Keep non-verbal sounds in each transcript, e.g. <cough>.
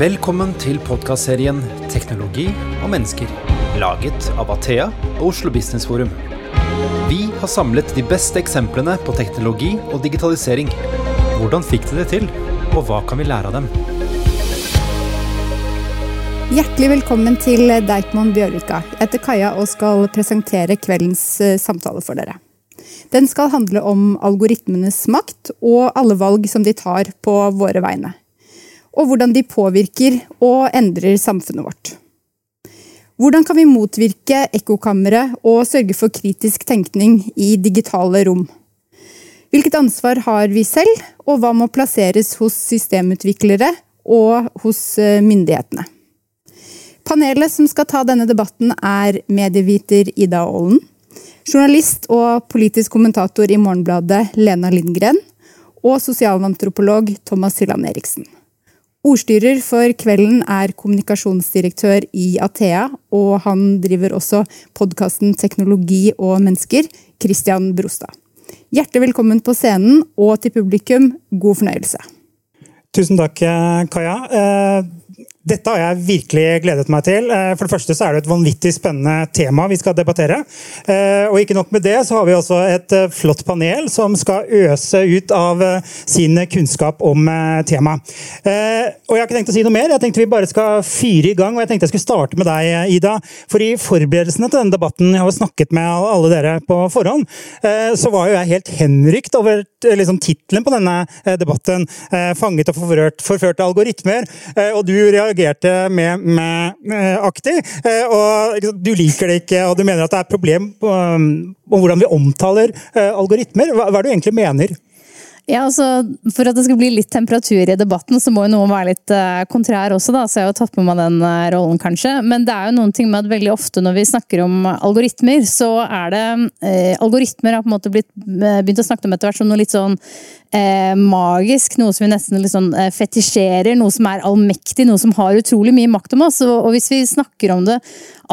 Velkommen til podkastserien 'Teknologi og mennesker', laget av Athea og Oslo Business Forum. Vi har samlet de beste eksemplene på teknologi og digitalisering. Hvordan fikk de det til, og hva kan vi lære av dem? Hjertelig velkommen til Deichman Bjørvika. Jeg heter Kaja og skal presentere kveldens eh, samtale for dere. Den skal handle om algoritmenes makt og alle valg som de tar på våre vegne og hvordan de påvirker og endrer samfunnet vårt. Hvordan kan vi motvirke ekkokamre og sørge for kritisk tenkning i digitale rom? Hvilket ansvar har vi selv, og hva må plasseres hos systemutviklere og hos eh, myndighetene? Panelet som skal ta denne debatten er medieviter Ida Aalen, journalist og politisk kommentator i Morgenbladet Lena Lindgren og sosialantropolog Thomas Hylland Eriksen. Ordstyrer for kvelden er kommunikasjonsdirektør i Athea, og han driver også podkasten Teknologi og mennesker, Christian Brostad. Hjertelig velkommen på scenen, og til publikum, god fornøyelse. Tusen takk, Kaja. Dette har jeg virkelig gledet meg til. Eh, for det første så er det et vanvittig spennende tema vi skal debattere. Eh, og ikke nok med det, så har vi også et eh, flott panel som skal øse ut av sin kunnskap om temaet. Og jeg har ikke tenkt å si noe mer. Jeg tenkte vi bare skal fyre i gang. Og jeg tenkte jeg skulle starte med deg, Ida. For i forberedelsene til denne debatten, jeg har snakket med alle dere på forhånd, så var jo jeg helt henrykt over liksom, tittelen på denne debatten. 'Fanget og forført, forførte algoritmer'. Og du reagerer reagerte med, med, med aktig. Eh, og du liker det ikke, og du mener at det er et problem um, om hvordan vi omtaler eh, algoritmer. Hva, hva er det du egentlig mener? Ja, altså, For at det skal bli litt temperatur i debatten, så må jo noen være litt uh, kontrær også, da. Så jeg har jo tatt med meg den uh, rollen, kanskje. Men det er jo noen ting med at veldig ofte når vi snakker om algoritmer, så er det uh, Algoritmer har på en måte blitt, begynt å snakke om etter hvert som noe litt sånn magisk. Noe som vi nesten litt sånn fetisjerer, noe som er allmektig, noe som har utrolig mye makt om oss. Og, og hvis vi snakker om det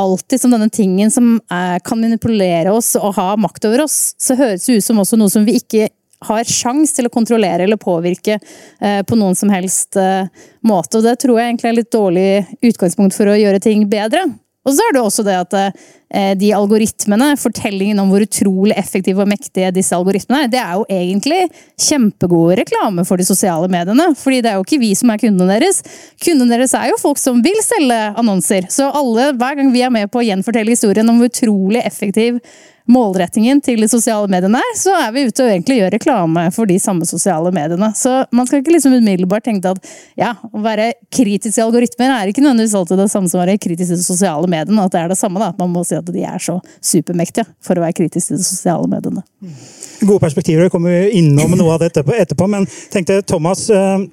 alltid som denne tingen som kan manipulere oss og ha makt over oss, så høres det ut som også noe som vi ikke har sjans til å kontrollere eller påvirke eh, på noen som helst eh, måte. Og det tror jeg egentlig er litt dårlig utgangspunkt for å gjøre ting bedre. Og så er det også det at eh, de algoritmene, fortellingen om hvor utrolig effektive og mektige disse algoritmene er, det er jo egentlig kjempegod reklame for de sosiale mediene. fordi det er jo ikke vi som er kundene deres. Kundene deres er jo folk som vil selge annonser. Så alle, hver gang vi er med på å gjenfortelle historien om hvor utrolig effektiv målrettingen til de sosiale mediene er, så er vi ute og egentlig gjør reklame for de samme sosiale mediene. Så man skal ikke liksom umiddelbart tenke at ja, å være kritisk i algoritmer er ikke nødvendigvis alltid det samme som å være kritisk til de sosiale mediene. At det er det samme, da. At man må si at de er så supermektige for å være kritisk til de sosiale mediene. Gode perspektiver. Vi kommer innom noe av det etterpå. Men tenkte Thomas, eh,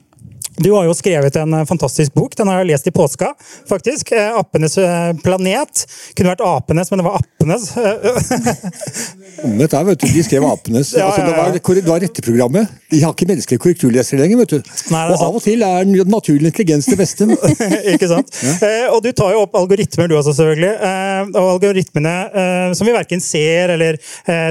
du har jo skrevet en eh, fantastisk bok. Den har jeg lest i påska, faktisk. Eh, 'Apenes eh, planet'. Kunne vært apenes, men det var appenes. <laughs> Omvendt der, vet du. De skrev apenes. <laughs> Ja, altså, det, var, det var retteprogrammet. De har ikke menneskelige korrekturlesere lenger, vet du. Nei, og av og til er naturlig intelligens det beste. <laughs> ikke sant. Ja. Eh, og du tar jo opp algoritmer, du også, selvfølgelig. Eh, og algoritmene eh, som vi verken ser eller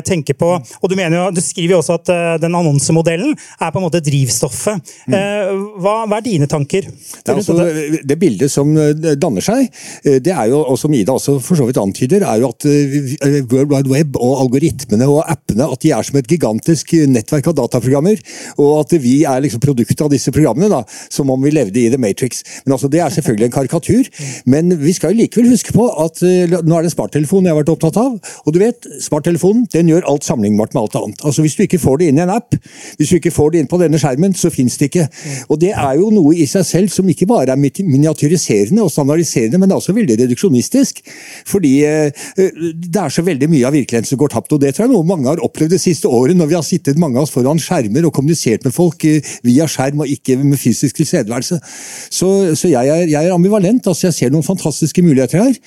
tenker på. Og du, mener jo, du skriver jo også at den annonsemodellen er på en måte drivstoffet. Mm. hva hva, er dine tanker? Det, altså, det, bildet som eh, danner seg, eh, det er jo, og som Ida også for så vidt antyder, er jo at eh, World Wide Web og algoritmene og appene at de er som et gigantisk nettverk av dataprogrammer. Og at vi er liksom produktet av disse programmene, da, som om vi levde i The Matrix. Men altså, Det er selvfølgelig en karikatur, men vi skal jo likevel huske på at nå er det smarttelefonen jeg har vært opptatt av. Og du vet, smarttelefonen den gjør alt sammenlignbart med alt annet. Altså Hvis du ikke får det inn i en app, hvis du ikke får det inn på denne skjermen, så fins det ikke. Og det er jo noe i seg selv som ikke bare er miniatyriserende og standardiserende, men det er også veldig reduksjonistisk. Fordi eh, det er så veldig mye av virkeligheten som går tapt. og Det tror jeg noe mange har opplevd det siste året, når vi har sittet mange av oss foran skjermer og kommunisert med folk eh, via skjerm og ikke med fysisk tilstedeværelse. Så, så jeg, er, jeg, er, ambivalent. altså Jeg ser noen fantastiske muligheter her.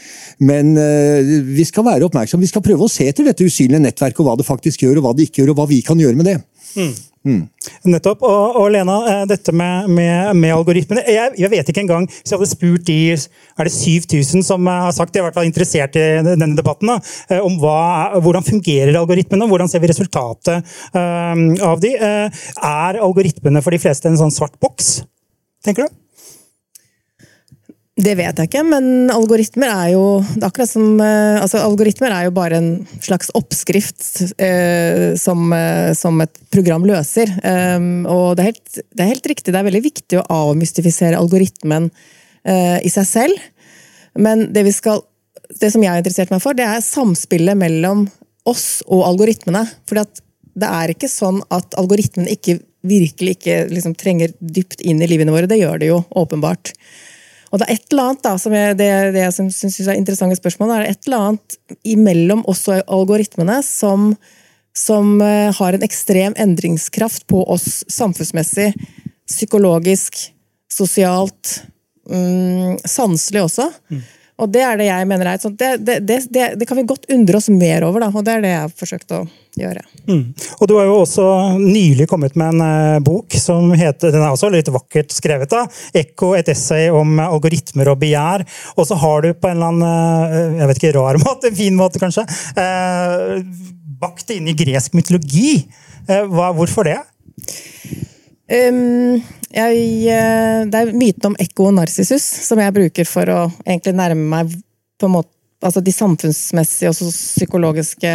Men uh, vi skal være oppmerksomme. Vi skal prøve å se etter dette usynlige nettverket og hva det faktisk gjør, og hva det ikke gjør, og hva vi kan gjøre med det. Mm. Mm. Nettopp. Og, og, Lena, eh, dette med, med, med algoritmene jeg, jeg, vet ikke engang Hvis jeg hadde spurt de er det 7000 som har sagt de er i interessert i denne debatten, da, eh, om hva, hvordan fungerer algoritmene, hvordan ser vi resultatet um, av de, uh, Er algoritmene for de fleste en sånn svart boks, tenker du? Det vet jeg ikke, men algoritmer er jo akkurat som, eh, altså Algoritmer er jo bare en slags oppskrift eh, som, eh, som, et program løser. Um, og det er, helt, det er, helt, riktig, det er veldig viktig å avmystifisere algoritmen eh, i seg selv. Men det, skal, det som jeg har interessert meg for, det er samspillet mellom oss og algoritmene. For det er ikke sånn at algoritmene ikke, virkelig ikke liksom, trenger dypt inn i livene våre. Det gjør det jo, åpenbart. Og det er et eller annet da, som jeg, det, det jeg syns er interessante spørsmål, er et eller annet imellom oss og algoritmene som, som uh, har en ekstrem endringskraft på oss samfunnsmessig, psykologisk, sosialt, mm, sanselig også. Mm. Og det er det jeg mener er det, det, det, det, kan vi godt undre oss mer over, da, og det er det jeg har forsøkt å gjøre. Mm. Og Du har jo også nylig kommet med en uh, bok som heter Den er også litt vakkert skrevet. da, 'Ekko et essay om algoritmer og begjær'. Og så har du på en eller annen uh, jeg vet ikke, rar <laughs> måte, en fin måte kanskje, uh, bakt det inn i gresk mytologi. Hvorfor det? Um, jeg, eh, det er myten om Ekko og Narsissus som jeg bruker for å egentlig nærme meg på en måte, altså de samfunnsmessige og psykologiske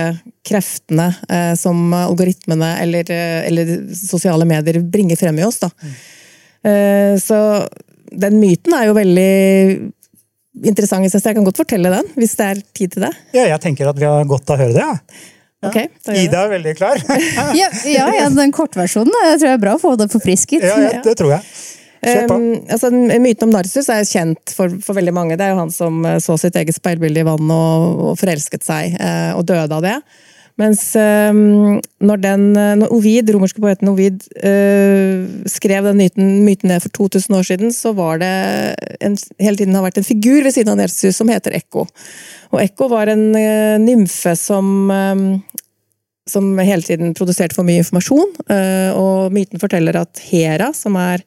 kreftene eh, som algoritmene eller, eh, eller, sosiale medier bringer frem i oss. Da. Mm. Eh, så den myten er jo veldig interessant i seg selv. Jeg kan godt fortelle den, hvis det er tid til det. Ja, jeg tenker at vi har godt av å høre det. Ja. Okay, Ida er veldig klar. <laughs> ja, ja, ja, den kortversjonen jeg tror jeg er bra å få det forfrisket. Ja, ja, det tror jeg. Um, altså, myten om Narsus er kjent for, for, veldig mange. Det er jo han som eh, så sitt eget speilbilde i vannet og, og, forelsket seg, uh, og døde av det. Mens um, når, den, eh, når Ovid, romerske poeten Ovid uh, skrev den myten, myten ned for 2000 år siden, så var det en, hele tiden har vært en figur ved siden av Nelsus som heter Ekko. Og Ekko var en uh, nymfe som um, som hele tiden produserte for mye informasjon. Eh, og myten forteller at Hera, som er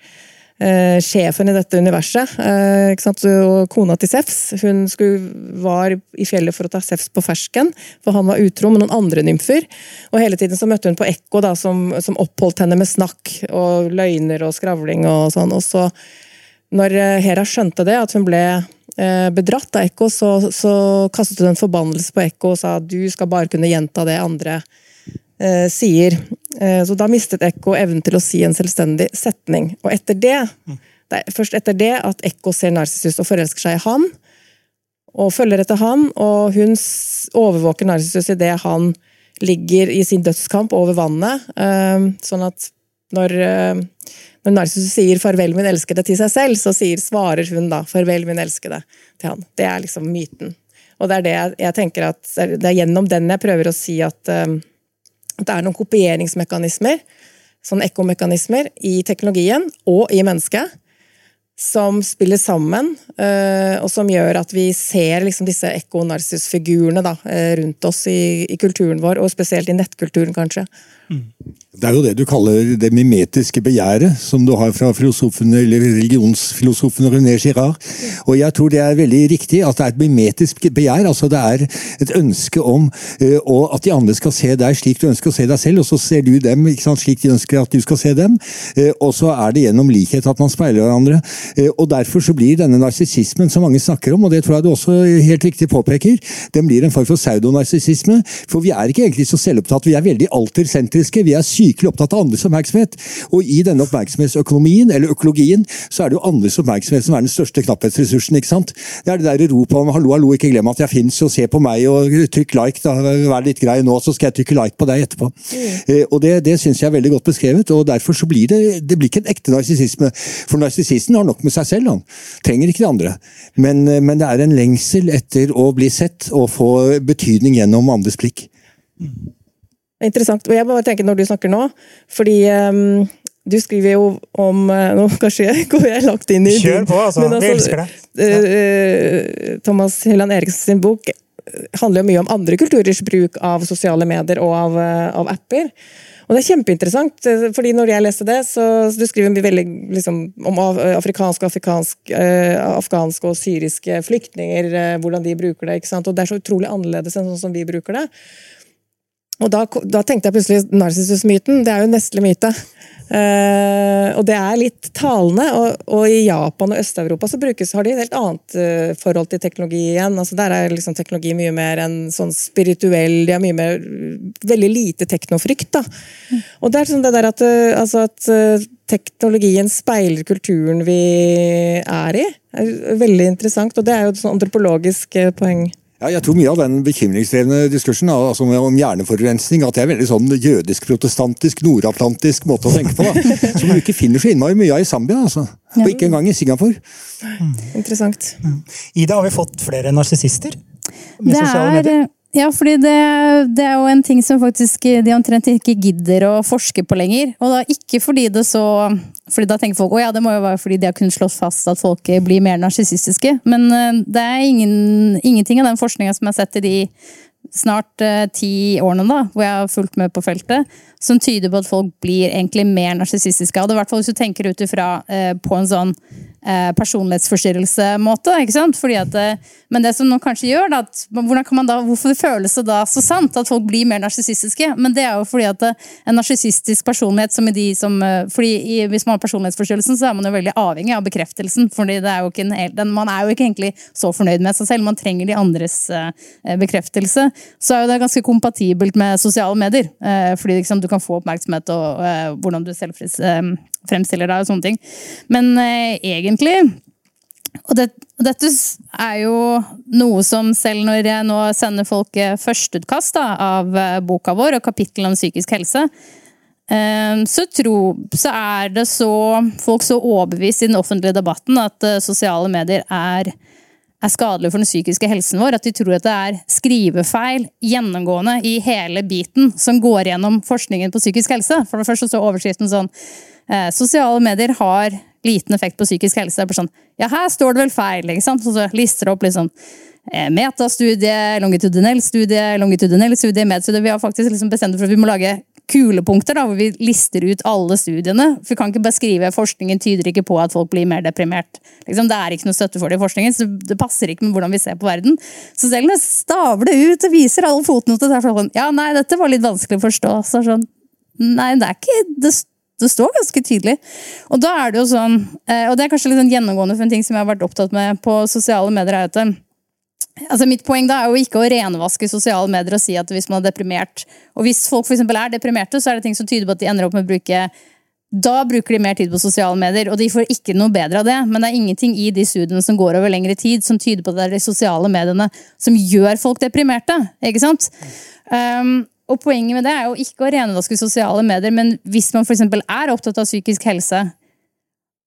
eh, sjefen i dette universet, eh, og kona til Sefs, hun skulle, var i fjellet for å ta Sefs på fersken, for han var utro med noen andre nymfer. Og hele tiden så møtte hun på Ekko, da, som, som oppholdt henne med snakk og løgner og skravling og sånn. Og så, når Hera skjønte det, at hun ble bedratt av Ekko, så, så kastet hun en forbannelse på Ekko og sa du skal bare kunne gjenta det andre eh, sier. Eh, så da mistet Ekko evnen til å si en selvstendig setning. Og etter det, det er først etter det at Ekko ser Narsissus og forelsker seg i han, og følger etter han, og hun overvåker Narsissus idet han ligger i sin dødskamp over vannet. Eh, sånn at når, eh, når Narsissus sier 'farvel, min elskede' til seg selv, så sier, svarer hun da 'farvel, min elskede' til han. Det er liksom myten. Og det er det jeg, jeg tenker at det er gjennom den jeg prøver å si at at det er noen kopieringsmekanismer, sånn ekkomekanismer, i teknologien og i mennesket som spiller sammen, eh, og som gjør at vi ser liksom disse ekko-narsis-figurene eh, rundt oss i, i, kulturen vår, og spesielt i nettkulturen, kanskje. Det er jo det du kaller det mimetiske begjæret, som du har fra filosofene, eller religionsfilosofen René Girard. Og jeg tror det er veldig riktig at det er et mimetisk begjær. altså Det er et ønske om uh, at de andre skal se deg slik du ønsker å se deg selv, og så ser du dem sant, slik de ønsker at du skal se dem. Uh, og så er det gjennom likhet at man speiler hverandre. Uh, og Derfor så blir denne narsissismen som mange snakker om, og det tror jeg du også helt riktig påpeker, den blir en form for pseudonarsissisme. For vi er ikke egentlig så selvopptatt, vi er veldig altersentriske. vi er sykelig opptatt av andres oppmerksomhet. Og i denne oppmerksomhetsøkonomien, eller økologien, så er det jo andres oppmerksomhet som er den største knapphetsressursen. ikke sant? Det er det der ropet om 'hallo, hallo, ikke glem at jeg fins', og se på meg, og trykk like, da, vær litt grei nå, så skal jeg trykke like på deg etterpå. Mm. Eh, og Det, det syns jeg er veldig godt beskrevet, og derfor så blir det, det blir ikke en ekte narsissisme. For narsissisten har nok med seg selv, han. Trenger ikke det andre. Men, eh, men det er en lengsel etter å bli sett og få betydning gjennom andres blikk. Mm. Interessant. Og jeg bare tenker når du snakker nå, fordi um, du skriver jo om uh, Nå <laughs> kanskje jeg går jeg lagt inn i Kjør på, altså. altså Vi elsker det. Uh, Thomas Hylland Eriksen sin bok handler jo mye om andre kulturers bruk av sosiale medier og av, av apper. Og det er kjempeinteressant, fordi når jeg leste det, så, så du skriver mye veldig liksom, om afrikanske, afrikansk, eh, afghanske og syriske flyktninger, eh, hvordan de bruker det. ikke sant? Og det er så utrolig annerledes enn sånn som vi bruker det. Og da, da, tenkte jeg plutselig Narsissus-myten. Det er jo en vestlig myte. Uh, og det er litt talende. Og, og i Japan og Øst-Europa så brukes, har de et helt annet uh, forhold til teknologi igjen. Altså Der er liksom teknologi mye mer enn sånn spirituell De har mye mer Veldig lite teknofrykt. da. Og det er sånn det der at, uh, altså at teknologien speiler kulturen vi er i. er veldig interessant, og det er jo et sånn antropologisk poeng. Ja, jeg tror mye av den bekymringsdrevne diskursen altså om hjerneforurensning at det er veldig sånn jødisk-protestantisk, nordatlantisk måte å tenke på. da, <laughs> Som du ikke finner så innmari mye av i Zambia. altså. Og ikke engang i Singapore. Mm. Interessant. Mm. Ida, har vi fått flere narsissister? Med det er, ja, fordi det, det, er jo en ting som faktisk de omtrent ikke gidder å forske på lenger. Og da ikke fordi det så fordi da tenker folk å ja, det må jo være fordi de har kunnet slått fast at folk blir mer narsissistiske. Men eh, det er ingen, ingenting av den forskninga som jeg har sett i de snart eh, ti årene da, hvor jeg har fulgt med på feltet, som tyder på at folk blir egentlig mer narsissistiske. Og det, er hvert fall hvis du tenker ut ifra eh, på en sånn Eh, personlighetsforstyrrelse-måte. ikke sant? At, eh, men det som noen kanskje gjør, da, at, da, hvorfor føles det da så sant at folk blir mer narsissistiske? Men det er jo fordi at eh, en narsissistisk personlighet som i de som fordi i, Hvis man har personlighetsforstyrrelsen, så er man jo veldig avhengig av bekreftelsen. fordi det er en, den, Man er jo ikke egentlig så fornøyd med seg selv, man trenger de andres eh, bekreftelse. Så er jo det ganske kompatibelt med sosiale medier. Eh, fordi liksom, du kan få oppmerksomhet og hvordan du selv fremstiller deg og sånne ting. Men eh, egentlig og det, dette er jo noe som selv når jeg nå sender folk eh, førsteutkast av eh, boka vår og kapittelet om psykisk helse, eh, så, tro, så er det så folk så overbevist i den offentlige debatten at sosiale medier er, er skadelig for den psykiske helsen vår. At de tror at det er skrivefeil gjennomgående i hele biten som går gjennom forskningen på psykisk helse. For det første så overskriften sånn eh, sosiale medier har liten effekt på psykisk helse. Det er sånn, ja, her står det vel feil, ikke sant? Og så lister opp liksom eh, metastudie, longitudinell studie, longitudinell studie, medstudie. Vi har faktisk liksom bestemt for at vi må lage kulepunkter da, hvor vi lister ut alle studiene. For vi kan ikke beskrive forskningen tyder ikke på at folk blir mer deprimert. Liksom, det er ikke noe støtte for det i forskningen, så det passer ikke med hvordan vi ser på verden. Så selv om jeg staver det ut og viser alle fotnoter, så er det sånn Ja, nei, dette var litt vanskelig å forstå. Så sånn, nei, det er ikke det det står ganske tydelig. Og da er det jo sånn, eh, og det er kanskje litt sånn gjennomgående for en ting som jeg har vært opptatt med på sosiale medier, er at eh, altså Mitt poeng da er jo ikke å renvaske sosiale medier og si at hvis man er deprimert Og hvis folk for er deprimerte, så er det ting som tyder på at de ender opp med å bruke da bruker de mer tid på sosiale medier, og de får ikke noe bedre av det. Men det er ingenting i de studiene som går over lengre tid, som tyder på at det er de sosiale mediene som gjør folk deprimerte. ikke sant? Um, og poenget med det er jo ikke å renvaske sosiale medier, men hvis man f.eks. er opptatt av psykisk helse,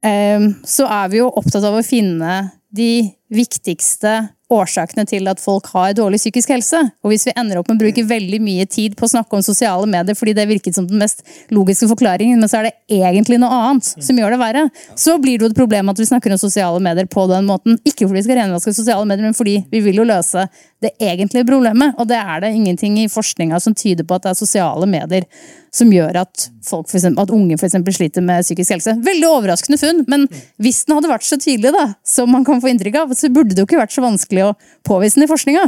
ehm, så er vi jo opptatt av å finne de viktigste årsakene til at folk har dårlig psykisk helse. Og hvis vi ender opp med å bruke veldig mye tid på å snakke om sosiale medier fordi det virket som den mest logiske forklaringen, men så er det egentlig noe annet som gjør det verre, så blir det jo et problem at vi snakker om sosiale medier på den måten. Ikke fordi vi skal renvaske sosiale medier, men fordi vi vil jo løse det egentlige problemet. Og det er det ingenting i forskninga som tyder på at det er sosiale medier som gjør at, folk for eksempel, at unge for eksempel, sliter med psykisk helse. Veldig overraskende funn, men hvis den hadde vært så tydelig da, som man kan få inntrykk av, så burde det jo ikke vært så vanskelig å påvise den i forskninga.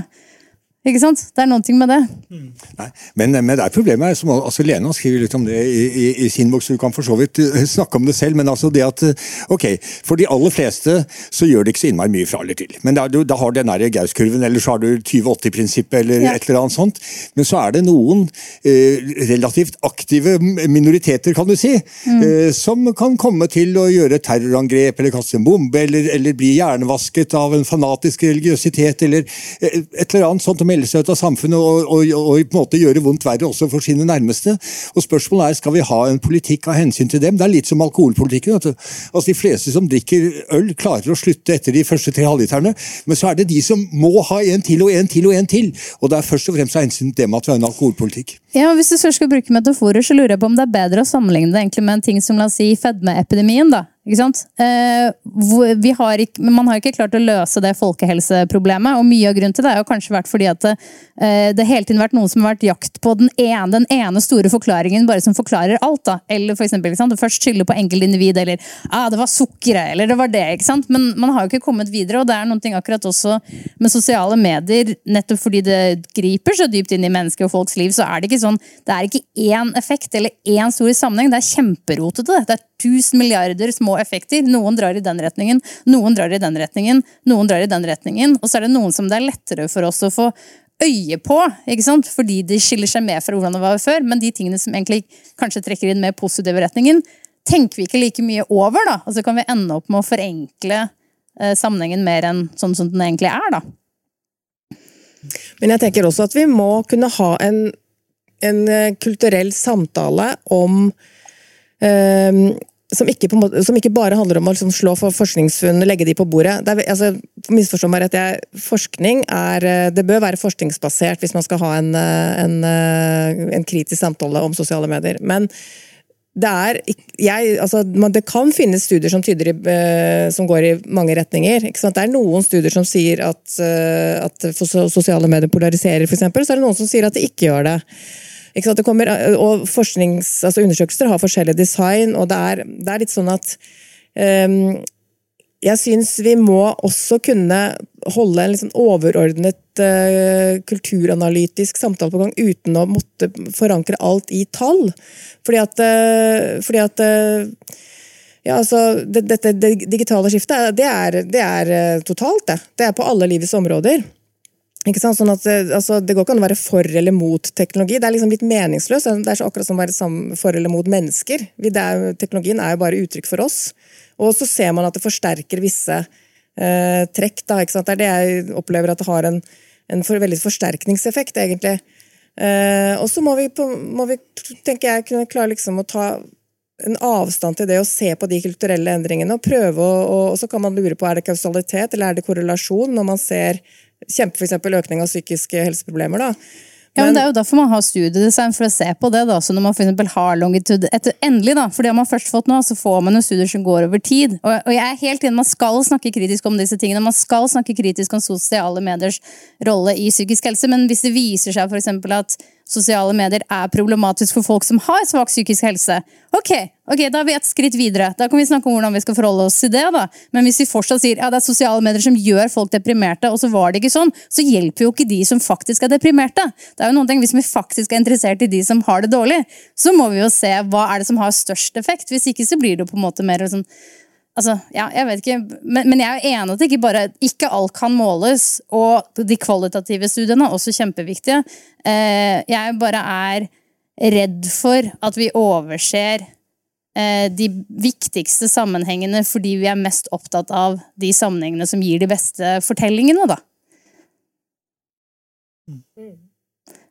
Ikke sant? Det er noen ting med det. Nei, men, men, det er problemet som altså Lena skriver litt om det i, i, i sin bok, så du kan for så vidt eh, snakke om det selv. Men altså det at eh, ok, for de aller fleste så gjør det ikke så innmari mye fra eller til. Men da, da har du den Gaus-kurven, eller så har du 2080-prinsippet, eller ja. et eller annet sånt. Men så er det noen eh, relativt aktive minoriteter, kan du si, mm. eh, som kan komme til å gjøre terrorangrep, eller kaste en bombe, eller, eller bli hjernevasket av en fanatisk religiøsitet, eller eh, et eller annet sånt melde seg ut av samfunnet og, og, og, på en måte gjøre vondt verre også for sine nærmeste. Og Spørsmålet er skal vi ha en politikk av hensyn til dem. Det er litt som alkoholpolitikken. Altså, De fleste som drikker øl, klarer å slutte etter de første tre halvliterne, men så er det de som må ha en til og en til og en til. Og det er først og fremst av hensyn til dem at vi har en alkoholpolitikk. Ja, og Hvis du skal bruke metaforer, så lurer jeg på om det er bedre å sammenligne det egentlig med en ting som la oss si fedmeepidemien. da. Ikke sant? Eh, vi har ikke, man har ikke klart å løse det folkehelseproblemet, og mye av grunnen til det har kanskje vært fordi at det, eh, det hele tiden vært noen som har vært jakt på den ene, den ene store forklaringen bare som forklarer alt. da. Eller for eksempel, ikke sant? først skylde på enkeltindivid, eller ah, det var sukkeret, eller det var det. ikke sant? Men man har jo ikke kommet videre, og det er noe akkurat også med sosiale medier, nettopp fordi det griper så dypt inn i mennesker og folks liv, så er det ikke sånn, det er ikke én effekt eller én stor sammenheng. Det er kjemperotete. Det er 1000 milliarder små effekter. Noen drar i den retningen, noen drar i den retningen, noen drar i den retningen. Og så er det noen som det er lettere for oss å få øye på, ikke sant? fordi de skiller seg med fra hvordan det var før. Men de tingene som egentlig kanskje trekker inn mer positive retningen, tenker vi ikke like mye over. da. Og så kan vi ende opp med å forenkle eh, sammenhengen mer enn sånn som den egentlig er. da. Men jeg tenker også at vi må kunne ha en, en eh, kulturell samtale om som ikke, måte, som ikke, bare handler om å liksom slå for forskningsfunn, legge de på bordet. Det er, altså, Misforstå meg rett, forskning er eh, Det bør være forskningsbasert hvis man skal ha en, eh, en, en kritisk samtale om sosiale medier. Men det er jeg, altså, Det kan finnes studier som, i, som går i mange retninger. Det er noen studier som sier at, at sosiale medier polariserer, f.eks. Så er det noen som sier at det ikke gjør det. Kommer, og forsknings, altså Undersøkelser har forskjellig design, og det er, det er litt sånn at um, jeg syns vi må også kunne holde en liksom overordnet uh, kulturanalytisk samtale på gang uten å måtte forankre alt i tall. Fordi at, uh, fordi at uh, ja, altså, det, dette det digitale skiftet, det er, det er totalt, det. Det er på alle livets områder. Ikke sant? Sånn at, eh, altså, det går ikke an å være for eller mot teknologi. Det er liksom litt meningsløst. Det er så akkurat som å være for eller mot mennesker. Er, teknologien er jo bare uttrykk for oss. Og så ser man at det forsterker visse eh, trekk. Da, ikke sant? Det er det jeg opplever at det har en, en for, veldig forsterkningseffekt, egentlig. Eh, og så må vi, må vi, tenker jeg, kunne klare liksom å ta en avstand til det å se på de kulturelle endringene og prøve å, og, og så kan man lure på er det kausalitet eller er det korrelasjon når man ser kjempe for økning av psykiske helseproblemer. da. Ja, men Det er jo derfor man har studiedesign, for å se på det. da, så Når man for har longitud etter, Endelig, da, fordi har man først fått noe, så får man jo studier som går over tid. Og, og jeg er helt enig, Man skal snakke kritisk om disse tingene, man skal snakke kritisk om sosiale mediers rolle i psykisk helse, men hvis det viser seg f.eks. at sosiale medier er problematisk for folk som har svak psykisk helse. Ok, ok, da er vi et skritt videre. Da kan vi snakke om hvordan vi skal forholde oss til det. da. Men hvis vi fortsatt sier ja, det er sosiale medier som gjør folk deprimerte, og så var det ikke sånn, så hjelper jo ikke de som faktisk er deprimerte. Det er jo noen ting, Hvis vi faktisk er interessert i de som har det dårlig, så må vi jo se hva er det som har størst effekt. Hvis ikke så blir det på en måte mer sånn Altså, ja, jeg vet ikke, men, men, jeg er enig at ikke bare ikke alt kan måles, og de kvalitative studiene er også kjempeviktige. Eh, jeg bare er redd for at vi overser eh, de viktigste sammenhengene fordi vi er mest opptatt av de sammenhengene som gir de beste fortellingene, da.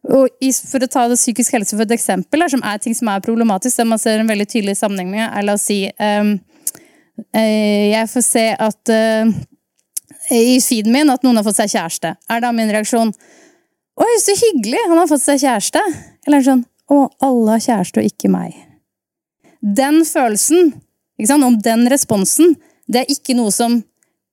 Og For å ta det psykisk helse for et eksempel, som er ting som er problematisk, der man ser en veldig tydelig sammenheng med, er la oss si um, jeg får se at uh, i feeden min at noen har fått seg kjæreste. Er da min reaksjon Oi, så hyggelig! Han har fått seg kjæreste. Eller sånn Å, alle har kjæreste, og ikke meg. Den følelsen, ikke sant? om den responsen, det er ikke noe som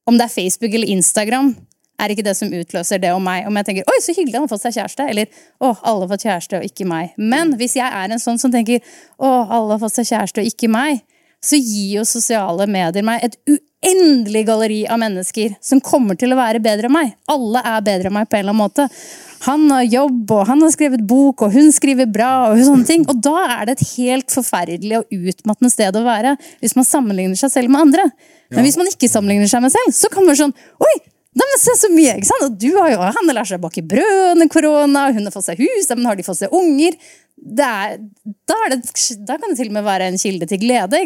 Om det er Facebook eller Instagram, er ikke det som utløser det om meg. Om jeg tenker 'oi, så hyggelig, han har fått seg kjæreste', eller 'å, alle har fått kjæreste, og ikke meg'. Men hvis jeg er en sånn som tenker 'å, alle har fått seg kjæreste, og ikke meg', så gir jo sosiale medier meg et uendelig galleri av mennesker som kommer til å være bedre enn meg. Alle er bedre enn meg på en eller annen måte. Han har jobb, og han har skrevet bok, og hun skriver bra, og sånne ting. Og da er det et helt forferdelig og utmattende sted å være hvis man sammenligner seg selv med andre. Men hvis man ikke sammenligner seg med selv, så kan man være sånn Oi! Neimen, se så mye! ikke sant? Og du har jo, Han lærer seg å bake brød under korona, hun har fått seg hus, men har de fått seg unger? Er, da, er det, da, kan det til og med være en kilde til glede.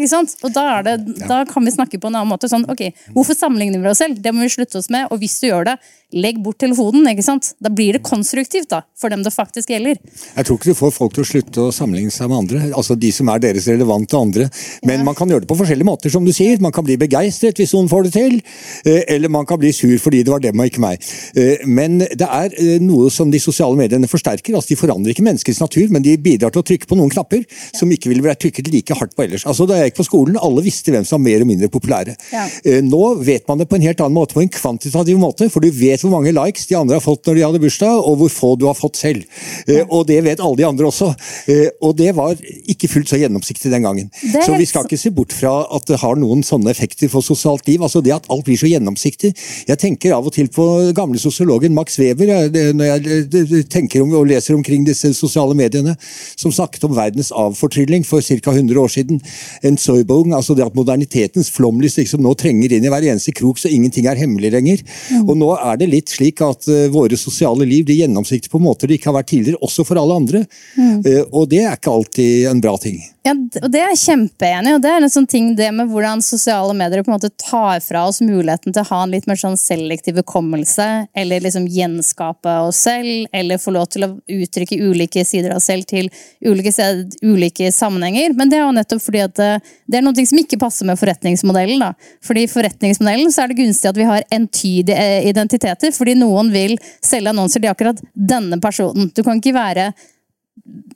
Og da, det, ja. da, kan vi snakke på en annen måte. sånn, ok, Hvorfor sammenligner vi oss selv? Det må vi slutte oss med. Og hvis du gjør det, legg bort telefonen. ikke sant? Da blir det konstruktivt da, for dem det faktisk gjelder. Jeg tror ikke du får folk til å slutte å sammenligne seg med andre. altså De som er deres relevante andre. Men ja. man kan gjøre det på forskjellige måter, som du sier. Man kan bli begeistret hvis noen får det til. Eh, eller man kan bli sur fordi det var dem og ikke meg. Eh, men det er eh, noe som de sosiale mediene forsterker. altså De forandrer ikke menneskets natur, men de bidrar til å trykke på noen knapper som ikke ville vært trykket like hardt på ellers. Altså Da jeg gikk på skolen, alle visste hvem som var mer og mindre populære. Ja. Eh, Nå vet man det på en helt annen måte, på en kvantitativ måte, for du vet hvor mange likes de andre har fått når de hadde bursdag, og hvor få du har fått selv. Ja. Og det vet alle de andre også. Eh, Og det var ikke fullt så gjennomsiktig den gangen. Er Så vi skal ikke se bort fra at det har noen sånne effekter for sosialt liv. altså Det at alt blir så gjennomsiktig. Jeg tenker av og til på gamle sosiologen Max Weber når jeg eh, tenker om og leser omkring disse sosiale mediene, som snakket om verdens avfortrylling for ca. 100 år siden. En Soybogen, altså det at modernitetens flomlys liksom nå trenger inn i hver eneste krok, så ingenting er hemmelig lenger. Og nå er det litt slik at eh, våre sosiale liv de gjennomsikter på måter det ikke har vært tidligere, også for alle andre. Eh, og det er ikke alltid en bra ting. Ja, og det er jeg kjempeenig og Det er en sånn ting det med hvordan sosiale medier på en måte tar fra oss muligheten til å ha en litt mer sånn selektiv hukommelse, eller liksom gjenskape oss selv, eller få lov til å uttrykke ulike sider av oss selv til ulike, sted, ulike sammenhenger. Men det er jo nettopp fordi at det, det er noe som ikke passer med forretningsmodellen. da. Fordi i forretningsmodellen så er det gunstig at vi har entydige eh, identiteter, fordi noen vil selge annonser til akkurat denne personen. Du kan ikke være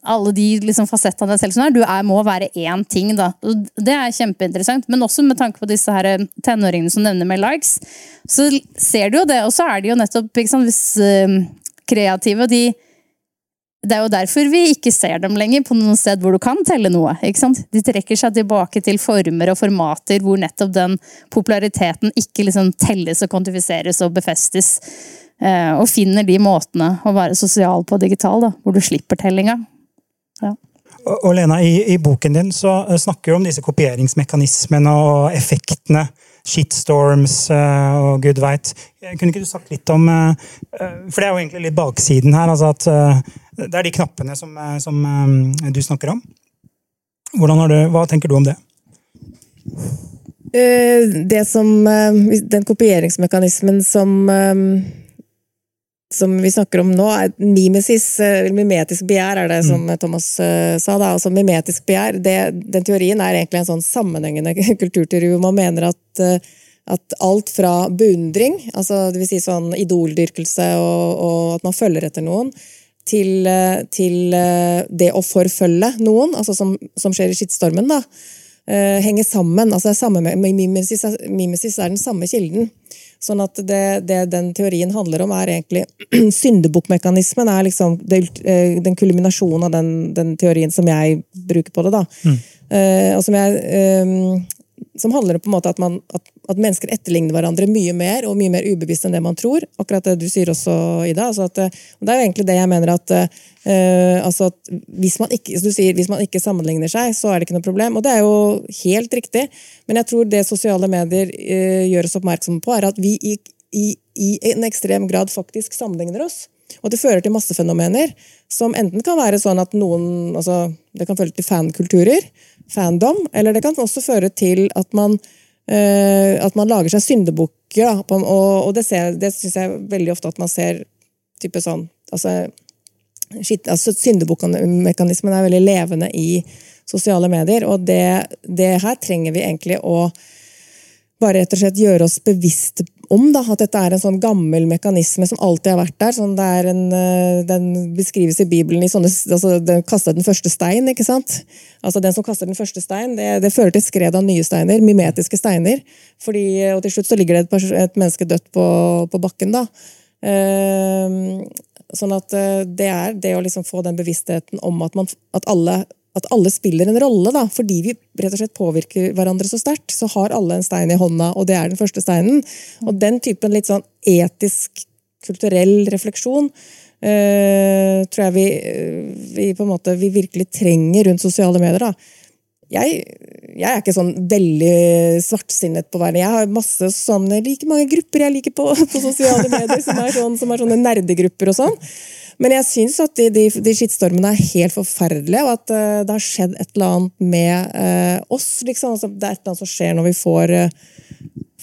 alle de liksom, fasettene selv som er. Du er, må være én ting, da. Det er kjempeinteressant. Men også med tanke på disse her eh, tenåringene som nevner med likes, så ser du jo det. Og så er de jo nettopp sant, hvis øh, kreative de det er jo derfor vi ikke ser dem lenger på noe sted hvor du kan telle noe. ikke sant? De trekker seg tilbake til former og formater hvor nettopp den populariteten ikke liksom telles og kvantifiseres og befestes. Eh, og finner de måtene å være sosial på digital, da, hvor du slipper tellinga. Ja. Og Lena, i, i boken din så eh, snakker du om disse kopieringsmekanismene og effektene. Shitstorms eh, og gud veit. Kunne ikke du sagt litt om eh, eh, For det er jo egentlig litt baksiden her. altså at Det er de knappene som, som du snakker om. Du, hva tenker du om det? Som Den kopieringsmekanismen som som vi snakker om nå, er mimesis, eh, eller mimetisk begjær, er det som Thomas eh, sa. da, altså Mimetisk begjær, det, den teorien er egentlig en sånn sammenhengende <laughs> kulturteori hvor man mener at, eh, at alt fra beundring, altså det vil si sånn idoldyrkelse og, og at man følger etter noen, til, eh, til eh, det å forfølge noen, altså som, som skjer i skittstormen, da, eh, henger sammen. altså det er samme mimesis er den samme kilden. Sånn at det, det den teorien handler om, er egentlig <clears throat> Syndebukkmekanismen er liksom det, eh, den kulminasjonen av den, den teorien som jeg bruker på det. da. Eh, og som jeg um, som handler om på en måte at, man, at, at mennesker etterligner hverandre mye mer og mye mer ubevisst enn det man tror. Akkurat det du sier også, Ida. Altså at, eh, og det er jo egentlig det jeg mener at, uh, altså at hvis, man ikke, sier, hvis man ikke sammenligner seg, så er det ikke noe problem. Og det er jo helt riktig. Men jeg tror det sosiale medier uh, gjør oss oppmerksomme på, er at vi i, i, i en ekstrem grad faktisk sammenligner oss. Og det fører til massefenomener som enten kan være sånn at noen altså, Det kan føre til fankulturer, fandom, eller det kan også føre til at man, at man lager seg syndebukker. Og, det, ser- det syns jeg veldig ofte at man ser type sånn altså, altså Syndebukkmekanismen er veldig levende i sosiale medier, og det, det her trenger vi egentlig å bare rett og slett gjøre oss bevisste om da, at dette er en sånn gammel mekanisme som alltid har vært der. Sånn en, eh, den beskrives i Bibelen i sånne altså, den kaster den første stein, ikke sant? Altså Den som kaster den første stein, det, det fører til skred av nye steiner. Mimetiske steiner. Fordi, og til slutt så ligger det et, et menneske dødt på, på bakken, da. Ehm, sånn at eh, det er det å liksom få den bevisstheten om at, man, at, alle, at alle spiller en rolle, da. Fordi vi rett og slett påvirker hverandre så sterkt, så har alle en stein i hånda, og det er den første steinen. Og den typen litt sånn etisk, kulturell refleksjon eh, tror jeg vi, eh, vi på en måte vi virkelig trenger rundt sosiale medier. da jeg, jeg er ikke sånn veldig svartsinnet på verden. Jeg har masse sånne, like mange grupper jeg liker på, <laughs> på sosiale medier, som er, sånn, som er sånne nerdegrupper og sånn. Men jeg syns at de, de, de skittstormene er helt forferdelige, og at uh, det har skjedd et eller annet med uh, oss. Liksom. Altså, det er et eller annet som skjer når vi får, eh,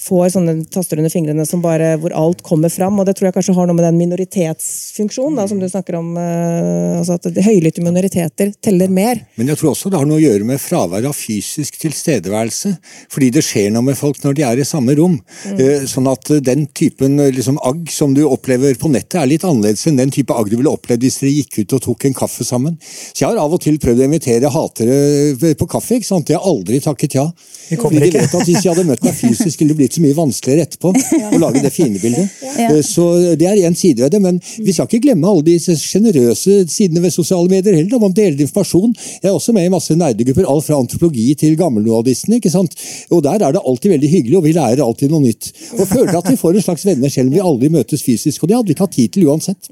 får sånne taster under fingrene som bare, hvor alt kommer fram. og Det tror jeg kanskje har noe med den minoritetsfunksjonen da, som du snakker om. Uh, altså At høylytte minoriteter teller mer. Men jeg tror også det har noe å gjøre med fravær av fysisk tilstedeværelse. Fordi det skjer noe med folk når de er i samme rom. Mm. Uh, sånn at den typen liksom, agg som du opplever på nettet, er litt annerledes enn den type agg du ville opplevd hvis dere gikk ut og tok en kaffe sammen. Så jeg har av og til prøvd å invitere hatere på kaffe. ikke sant? Jeg har aldri takket ja. Fordi de vet at hvis de hadde møtt meg fysisk, ville det blitt så mye vanskeligere etterpå <laughs> å lage det fine bildet. <laughs> så det er én side ved det. Men vi skal ikke glemme alle de sjenerøse sidene ved sosiale medier heller. Da man deler informasjon. Jeg er også med i masse nerdegrupper, alt fra antropologi til gammelnoadistene. ikke sant? Og der er det alltid veldig hyggelig, og vi lærer alltid noe nytt. Og <laughs> føler at vi får en slags venner selv om vi aldri møtes fysisk. Og det hadde vi ikke hatt tid til uansett.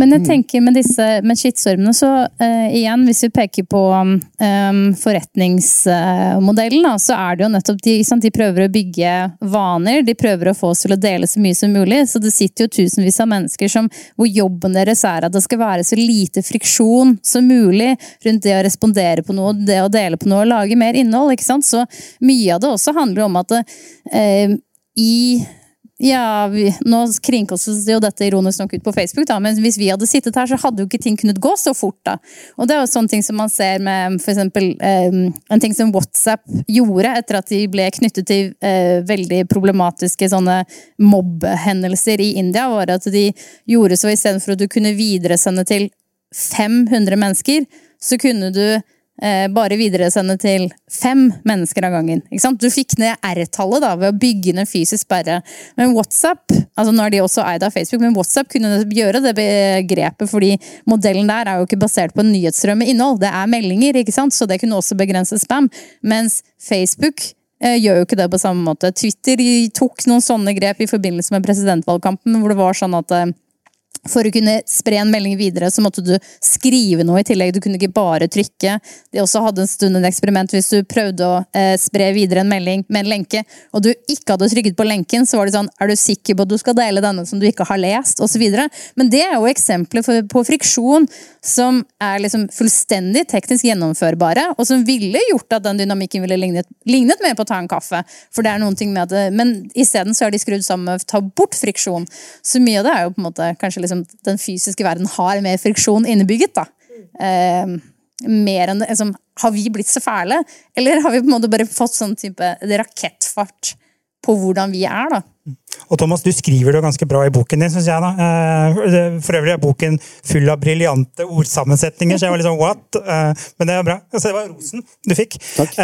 Men jeg tenker med disse med skitsormene, så uh, igjen, hvis vi peker på um, forretningsmodellen, uh, så er det jo nettopp de, sant, de prøver å bygge vaner, de prøver å få oss til å dele så mye som mulig. Så det sitter jo tusenvis av mennesker som, hvor jobben deres er at det skal være så lite friksjon som mulig rundt det å respondere på noe, det å dele på noe og lage mer innhold. ikke sant? Så mye av det også handler om at det, eh, i ja, vi, nå kringkastes jo dette ironisk nok ut på Facebook, da, men hvis vi hadde sittet her, så hadde jo ikke ting kunnet gå så fort. da. Og det er jo sånne ting som man ser med eksempel eh, en ting som WhatsApp gjorde etter at de ble knyttet til eh, veldig problematiske sånne mobbehendelser i India, var at de gjorde så istedenfor at du kunne videresende til 500 mennesker, så kunne du eh, bare videresende til fem mennesker av gangen. Du fikk ned R-tallet da, ved å bygge ned fysisk sperre. Men WhatsApp altså nå er de også eid av Facebook, men WhatsApp kunne gjøre det begrepet, fordi modellen der er jo ikke basert på en nyhetsstrøm med innhold. Det er meldinger, ikke sant? så det kunne også begrense spam. Mens Facebook eh, gjør jo ikke det på samme måte. Twitter tok noen sånne grep i forbindelse med presidentvalgkampen, hvor det var sånn at eh, for å kunne spre en melding videre, så måtte du skrive noe i tillegg. Du kunne ikke bare trykke. De også hadde en stund en eksperiment hvis du prøvde å eh, spre videre en melding med en lenke, og du ikke hadde trykket på lenken, så var det sånn Er du sikker på at du skal dele denne som du ikke har lest? Og så videre. Men det er jo eksempler for, på friksjon som er liksom fullstendig teknisk gjennomførbare, og som ville gjort at den dynamikken ville lignet, lignet mer på å ta en kaffe. For det er noen ting med det, Men isteden så er de skrudd sammen med å ta bort friksjon. Så mye av det er jo på en måte kanskje liksom liksom, den fysiske verden har mer friksjon innebygget. da. Eh, mer enn liksom, Har vi blitt så fæle, eller har vi på en måte bare fått sånn type rakettfart på hvordan vi er? da? Og Thomas, du skriver det ganske bra i boken din, syns jeg. da. Eh, for øvrig er boken full av briljante ordsammensetninger, så jeg var litt sånn what? Eh, men det er bra. Så det var rosen du fikk. Takk.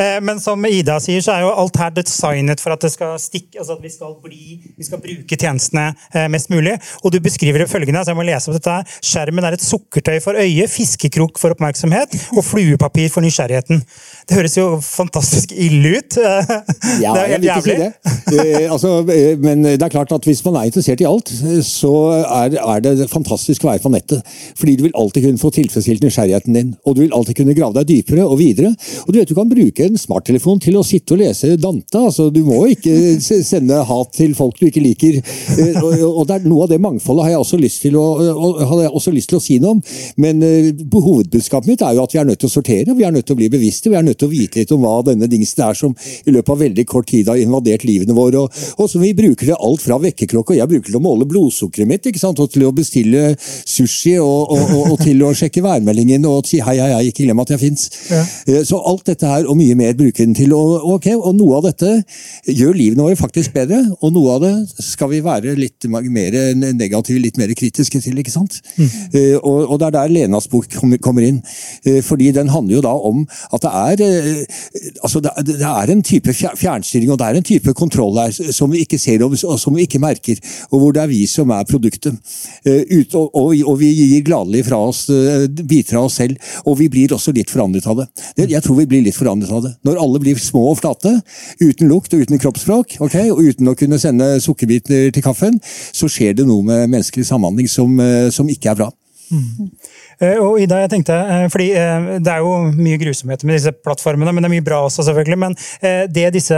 Eh, men som Ida sier, så er jo alt her designet for at det skal stikke, altså at vi skal, bli, vi skal bruke tjenestene mest mulig. Og du beskriver det følgende, så jeg må lese opp dette her. Skjermen er et sukkertøy for øyet, fiskekrok for oppmerksomhet og fluepapir for nysgjerrigheten. Det høres jo fantastisk ille ut. <laughs> Ja, det er helt jeg vil ikke si det. altså, Eh, men det er klart at hvis man er interessert i alt, så er, er, det fantastisk å være på nettet. Fordi du vil alltid kunne få tilfredsstilt nysgjerrigheten din. Og du vil alltid kunne grave deg dypere og videre. Og du vet du kan bruke en smarttelefon til å sitte og lese Dante. altså Du må ikke sende hat til folk du ikke liker. Eh, og det er Noe av det mangfoldet har jeg også lyst til å, hadde jeg også lyst til å si noe om. Men eh, hovedbudskapet mitt er jo at vi er nødt til å sortere, vi er nødt til å bli bevisste, vi er nødt til å vite litt om hva denne dingsen er som i løpet av veldig kort tid har invadert livene våre. og, og vi bruker det alt fra vekkerklokke, og jeg bruker det til å måle blodsukkeret mitt, ikke sant? og til å bestille sushi, og, og, og, og til å sjekke værmeldingen og si hei, hei, hei, ikke glem at jeg fins. Ja. Eh, så alt dette her, og mye mer, bruker den til. Og, okay, og noe av dette gjør livene våre faktisk bedre, og noe av det skal vi være litt mer negative, litt mer kritiske til. ikke sant? Mm. Og, og, det er der Lenas bok kommer inn. Eh, fordi den handler jo da om at det er altså det, er en type fjernstyring og det er en type kontroll der som vi ikke ser og som vi ikke merker, og hvor det er vi som er produktet. Eh, og, vi gir gladelig fra oss eh, biter av oss selv, og vi blir også litt forandret av det. Jeg tror vi blir litt forandret av det. Når alle blir små og flate, uten lukt og uten kroppsspråk, okay, og uten å kunne sende sukkerbiter til kaffen, så skjer det noe med menneskelig samhandling som, eh, som ikke er bra. Mm. Eh, og Ida, jeg tenkte, eh, fordi eh, Det er jo mye grusomheter med disse plattformene, men det er mye bra også, selvfølgelig. Men det disse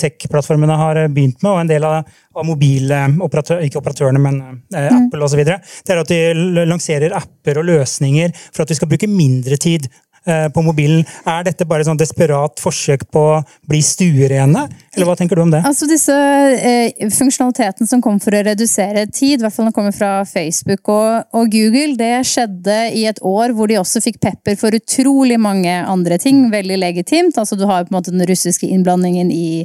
tech-plattformene har begynt med, og en del av, av mobiloperatørene, ikke operatørene, men mm. Apple osv., det er at de lanserer apper og løsninger for at vi skal bruke mindre tid på mobilen. Er dette bare sånn desperat forsøk på å bli stuerene? Eller hva tenker du om det? Altså disse eh, Funksjonaliteten som kom for å redusere tid, i hvert fall den kommer fra Facebook og, og, Google, det skjedde i et år hvor de også fikk pepper for utrolig mange andre ting. Veldig legitimt. Altså Du har på en måte den russiske innblandingen i,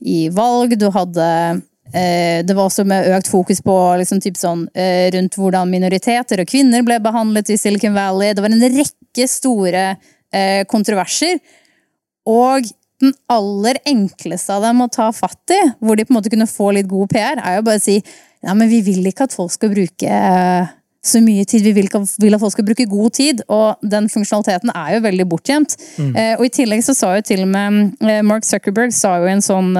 i valg. Du hadde Eh, det var også med økt fokus på liksom, sånn, eh, rundt hvordan minoriteter og kvinner ble behandlet i Silicon Valley. Det var en rekke store eh, kontroverser. Og den aller enkleste av dem å ta fatt i, hvor de på en måte kunne få litt god PR, er jo bare å si ja, men vi vil ikke at folk skal bruke så mye tid. Vi vil at folk skal bruke god tid, og den funksjonaliteten er jo veldig bortgjemt. Mm. og i tillegg så sa jo til og med Mark Zuckerberg sa jo en sånn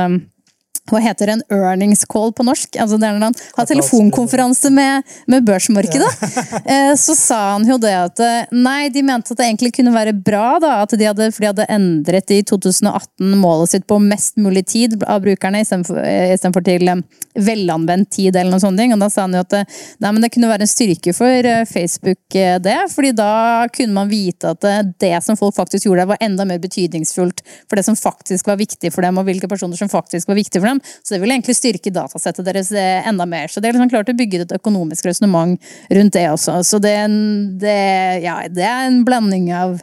hva heter en earnings call på norsk? Altså det er når han har telefonkonferanse med, med børsmarkedet. Ja. Eh, så sa han jo det at eh, nei, de mente at det egentlig kunne være bra, da, at de hadde, for de hadde endret i 2018 målet sitt på mest mulig tid av brukerne, istedenfor for eh, til velanvendt tid eller noen sånne ting. Og da sa han jo at nei, men det kunne være en styrke for Facebook det, fordi da kunne man vite at det som folk faktisk gjorde, var enda mer betydningsfullt for det som faktisk var viktig for dem, og hvilke personer som faktisk var viktige for dem dem. Så det vil egentlig styrke datasettet deres eh, enda mer. Så det er liksom klart å bygge et økonomisk resonnement rundt det også. Så det, det, ja, det er en blanding av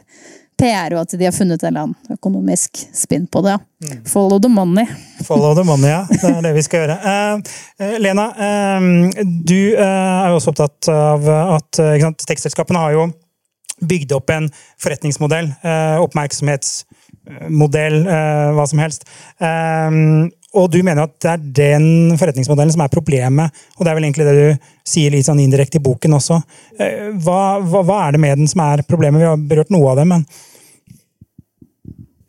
PR og at de har funnet en eller annen økonomisk spinn på det. Ja. Mm. Follow the money. Follow the money, ja. Det er det vi skal gjøre. Uh, Lena, uh, du uh, er jo også opptatt av at tekstselskapene har jo bygd opp en forretningsmodell, oppmerksomhetsmodell, hva som helst. Og du mener at det er den forretningsmodellen som er problemet, og det er vel egentlig det du sier litt sånn indirekte i boken også. Eh, hva, hva, hva, er det med den som er problemet? Vi har berørt noe av det, men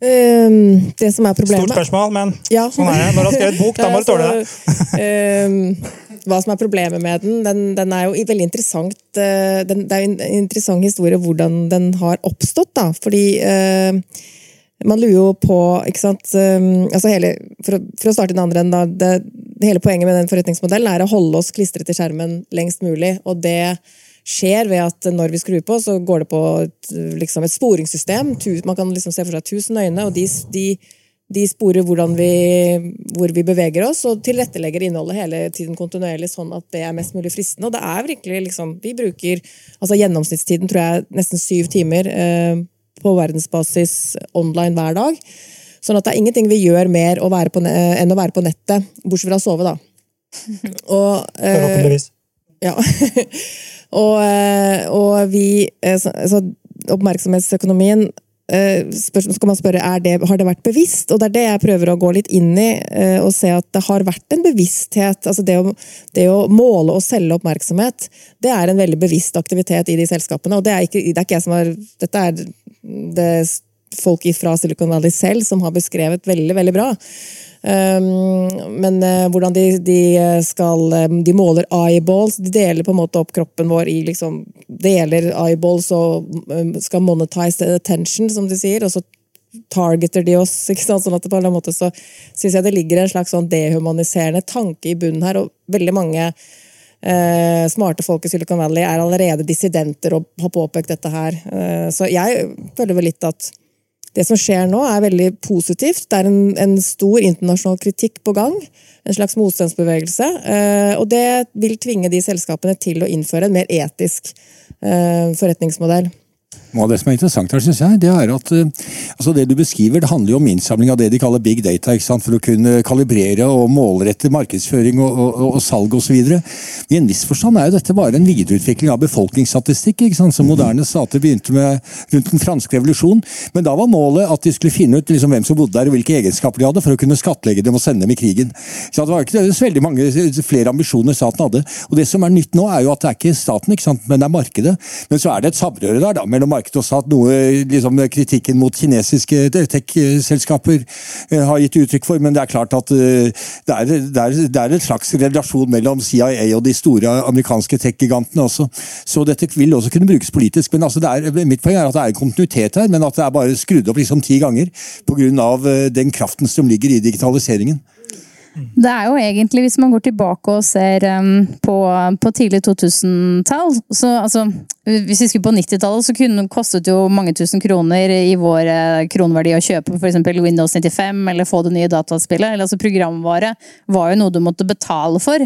um, Det som er problemet Stort spørsmål, men ja. sånn er det. Når du har skrevet bok, da må du <laughs> tåle det. um, <laughs> hva som er problemet med den, den, den er jo veldig interessant. Eh, den, det er en interessant historie hvordan den har oppstått, da. Fordi uh, man lurer jo på ikke sant, um, altså hele, for, å, for, å, starte den andre enden, det, det, hele poenget med den forretningsmodellen er å holde oss klistret til skjermen lengst mulig. Og det skjer ved at når vi skrur på, så går det på et, liksom et sporingssystem. Man kan liksom se for seg tusen øyne, og de, de, de sporer vi, hvor vi beveger oss, og tilrettelegger innholdet hele tiden kontinuerlig, sånn at det er mest mulig fristende. Og det er virkelig liksom Vi bruker altså Gjennomsnittstiden tror jeg nesten syv timer. Eh, på verdensbasis online hver dag. Sånn at det er ingenting vi gjør mer å enn å være på nettet, bortsett fra å sove, da. <laughs> Og, Forhåpentligvis. Eh, ja. <laughs> og, eh, og, vi eh, så, så Oppmerksomhetsøkonomien Eh, så skal man spørre er det, har det vært bevisst, og det er det jeg prøver å gå litt inn i. Eh, og se at det har vært en bevissthet. altså Det å, det å måle og selge oppmerksomhet, det er en veldig bevisst aktivitet i de selskapene. og det er ikke, det er ikke jeg som har, Dette er det folk fra Silicon Valley selv som har beskrevet veldig, veldig bra. Ehm, men eh, hvordan de, de, skal eh, De måler eyeballs. De deler på en måte opp kroppen vår i liksom Deler eyeballs og um, skal monetize attention, som de sier. og så targeter de oss. <laughs> ikke sant? Sånn at på en måte så synes jeg det ligger en slags sånn dehumaniserende tanke i bunnen her. og veldig mange eh, smarte folk i Silicon Valley er allerede dissidenter og har påpekt dette her. Eh, så jeg føler vel litt at det som skjer nå, er veldig positivt. Det er en, en stor internasjonal kritikk på gang. En slags motstandsbevegelse. Eh, og det vil tvinge de selskapene til å innføre en mer etisk eh, forretningsmodell. Noe av det som er interessant her, synes jeg, det er at uh, altså det du beskriver, det handler jo om innsamling av det de kaller big data, for å kunne kalibrere og målrette markedsføring og, og, og salg osv. I en viss forstand er jo dette bare en videreutvikling av befolkningsstatistikk, som moderne stater begynte med rundt den franske revolusjon. Men da var målet at de skulle finne ut liksom, hvem som bodde der og hvilke egenskaper de hadde, for å kunne skattlegge dem og sende dem i krigen. Så Det var ikke så veldig mange flere ambisjoner staten hadde. Og Det som er nytt nå, er jo at det er ikke staten, ikke men det er markedet. Men så er det et samrøre der da, mellom markedet også at noe liksom, kritikken mot kinesiske tech-selskaper eh, har gitt uttrykk for, men det er klart at eh, det er, det er, det er en slags relasjon mellom CIA og de store amerikanske tech-gigantene også. Så dette vil også kunne brukes politisk. men altså er, Mitt poeng er at det er kontinuitet her, men at det er bare skrudd opp liksom ti ganger pga. Eh, den kraften som ligger i digitaliseringen. Det er jo egentlig, hvis man går tilbake og ser um, på, på, tidlig 2000-tall så altså, Hvis vi skulle på 90-tallet, så kunne, kostet jo mange tusen kroner i vår uh, kroneverdi å kjøpe f.eks. Windows 95 eller få det nye dataspillet. Eller, altså, programvare var jo noe du måtte betale for.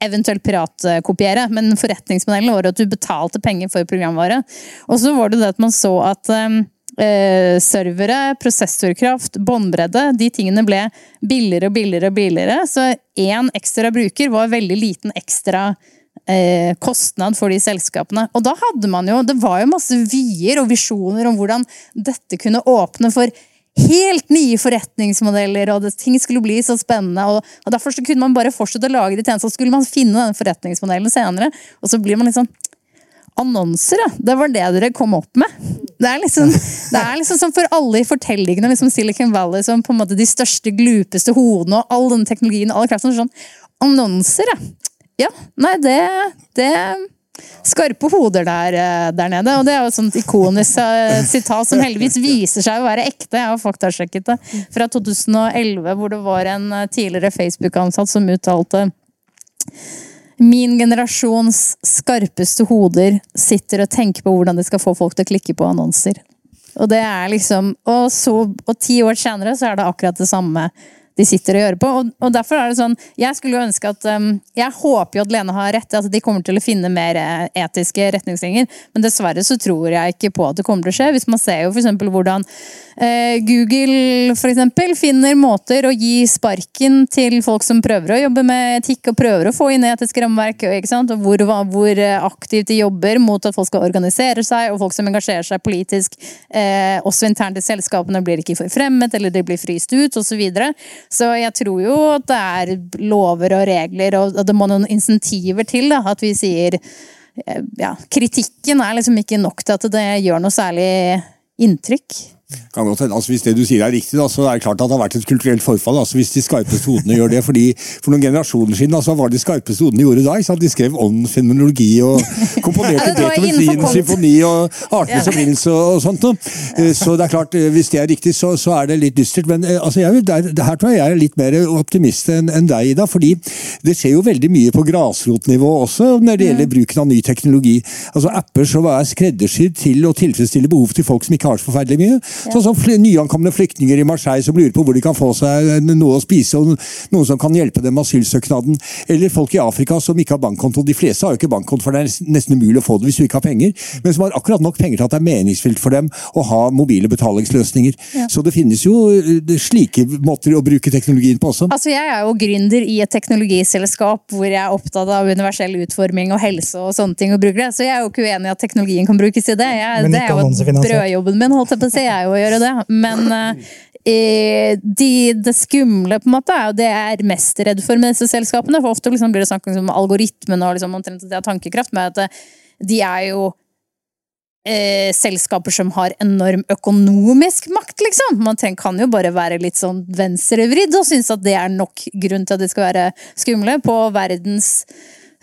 Eventuelt piratkopiere, men forretningsmodellen var at du betalte penger for programvare. Og så var det det at man så at um, eh, servere, prosessorkraft, båndbredde. De tingene ble billigere og billigere og billigere. Så én ekstra bruker var veldig liten ekstra eh, kostnad for de selskapene. Og da hadde man jo Det var jo masse vyer og visjoner om hvordan dette kunne åpne for helt nye forretningsmodeller, og det, ting skulle bli så spennende. Og, og Derfor kunne man bare fortsette å lage de tjenestene, så skulle man finne den forretningsmodellen senere. Og så blir man litt sånn Annonser, ja. Det var det dere kom opp med. Det er liksom, det er liksom som for alle i fortellingene liksom Silicon Valley som på en måte de største, glupeste hodene og all den teknologien og all kraften. Sånn, annonser, ja. Ja, nei, det, det Skarpe hoder der, eh, der, nede. Og det er jo et sånt ikonisk eh, sitat som heldigvis viser seg å være ekte. Jeg har faktasjekket det. Fra 2011, hvor det var en eh, tidligere Facebook-ansatt som uttalte Min generasjons skarpeste hoder sitter og tenker på hvordan de skal få folk til å klikke på annonser. Og det er liksom Og, så, og ti år senere så er det akkurat det samme de sitter og gjør på. Og, og, derfor er det sånn Jeg skulle jo ønske at um, Jeg håper jo at Lene har rett, at de kommer til å finne mer eh, etiske retningslinjer. Men dessverre så tror jeg ikke på at det kommer til å skje. Hvis man ser jo f.eks. hvordan uh, Google for eksempel, finner måter å gi sparken til folk som prøver å jobbe med etikk og prøver å få inn etiske rammeverk, og hvor, hvor, aktivt de jobber mot at folk skal organisere seg, og folk som engasjerer seg politisk, uh, også internt i selskapene, blir ikke forfremmet, eller de blir fryst ut, osv. Så, videre. Så jeg tror jo at det er lover og regler, og det må noen insentiver til. Da, at vi sier eh, ja, Kritikken er liksom ikke nok til at det gjør noe særlig inntrykk. Kan godt hende, altså Hvis det du sier er riktig, da, så er det klart at det har vært et kulturelt forfall. altså Hvis de skarpeste hodene gjør det. fordi For noen generasjoner siden altså, var det de skarpeste hodene gjorde da? ikke sant? De skrev ånd, fenomenologi og komponerte Beethovens symfoni og artenes ja. opprinnelse og, og, sånt noe. Eh, så det er klart, eh, hvis det er riktig, så, så er det litt dystert. Men eh, altså, jeg, der, her tror jeg jeg er litt mer optimist enn en deg, Ida. fordi det skjer jo veldig mye på grasrotnivå også når det gjelder bruken av ny teknologi. Altså Apper som er skreddersydd til å tilfredsstille behov til folk som ikke har så forferdelig mye. Sånn som nyankomne flyktninger i Marseille som lurer på hvor de kan få seg noe å spise, og noen som kan hjelpe dem med asylsøknaden. Eller folk i Afrika som ikke har bankkonto. De fleste har jo ikke bankkonto, for det er nesten umulig å få det hvis du ikke har penger. Men som har akkurat nok penger til at det er meningsfylt for dem å ha mobile betalingsløsninger. Ja. Så det finnes jo eh, slike måter å bruke teknologien på også. Altså, jeg er jo gründer i et teknologiselskap hvor jeg er opptatt av universell utforming og helse og sånne ting, og bruker det. Så jeg er jo ikke uenig i at teknologien kan brukes i det. Jeg, det er jo brødjobben min, holdt jeg på å si. Jeg er jo å gjøre det. Men eh, de, det skumle på en måte er jo det jeg er mest redd for med disse selskapene. For ofte liksom blir det snakk om algoritmene og liksom omtrent at de har tankekraft. Med at eh, de er jo eh, selskaper som har enorm økonomisk makt, liksom. Man trenger, kan jo bare være litt sånn venstrevridd og synes at det er nok grunn til at de skal være skumle. På verdens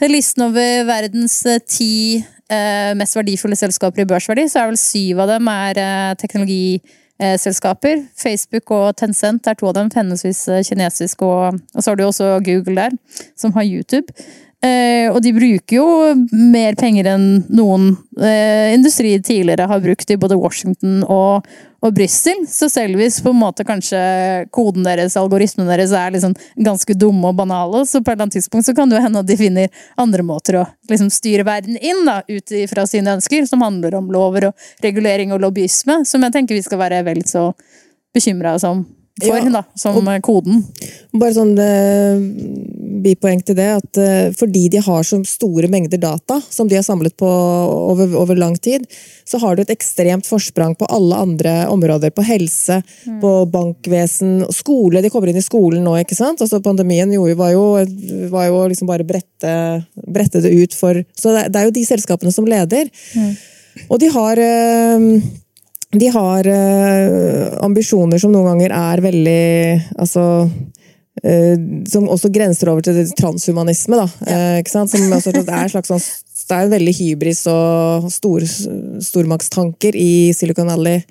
listen over verdens eh, ti eh, mest verdifulle selskaper i børsverdi, så er vel syv av dem er eh, teknologiselskaper. Facebook og Tencent er to av dem, henholdsvis kinesisk og Og så har du også Google der, som har YouTube. Eh, og de bruker jo mer penger enn noen eh, industri tidligere har brukt i både Washington og, og Brussel. Så selv hvis på en måte kanskje koden deres, algoritmene deres, er liksom ganske dumme og banale, så på et eller annet tidspunkt så kan det jo hende at de finner andre måter å liksom styre verden inn da, ut fra sine ønsker, som handler om lover og regulering og lobbyisme, som jeg tenker vi skal være vel så bekymra som for, ja, da, som og, koden. Bare sånn uh, bipoeng til det, at uh, fordi de har så store mengder data som de har samlet på over, over, lang tid, så har du et ekstremt forsprang på alle andre områder. På helse, mm. på bankvesen, skole. De kommer inn i skolen nå, ikke sant. Altså, pandemien jo, var jo, var jo liksom bare brette, brette, det ut for Så det, det, er jo de selskapene som leder. Mm. Og de har uh, de har uh, ambisjoner som noen ganger er veldig Altså uh, Som også grenser over til transhumanisme, da. Ja. Uh, som, altså, det er slags sånn det er veldig hybris og stor, stormaktstanker i Silicon Valley.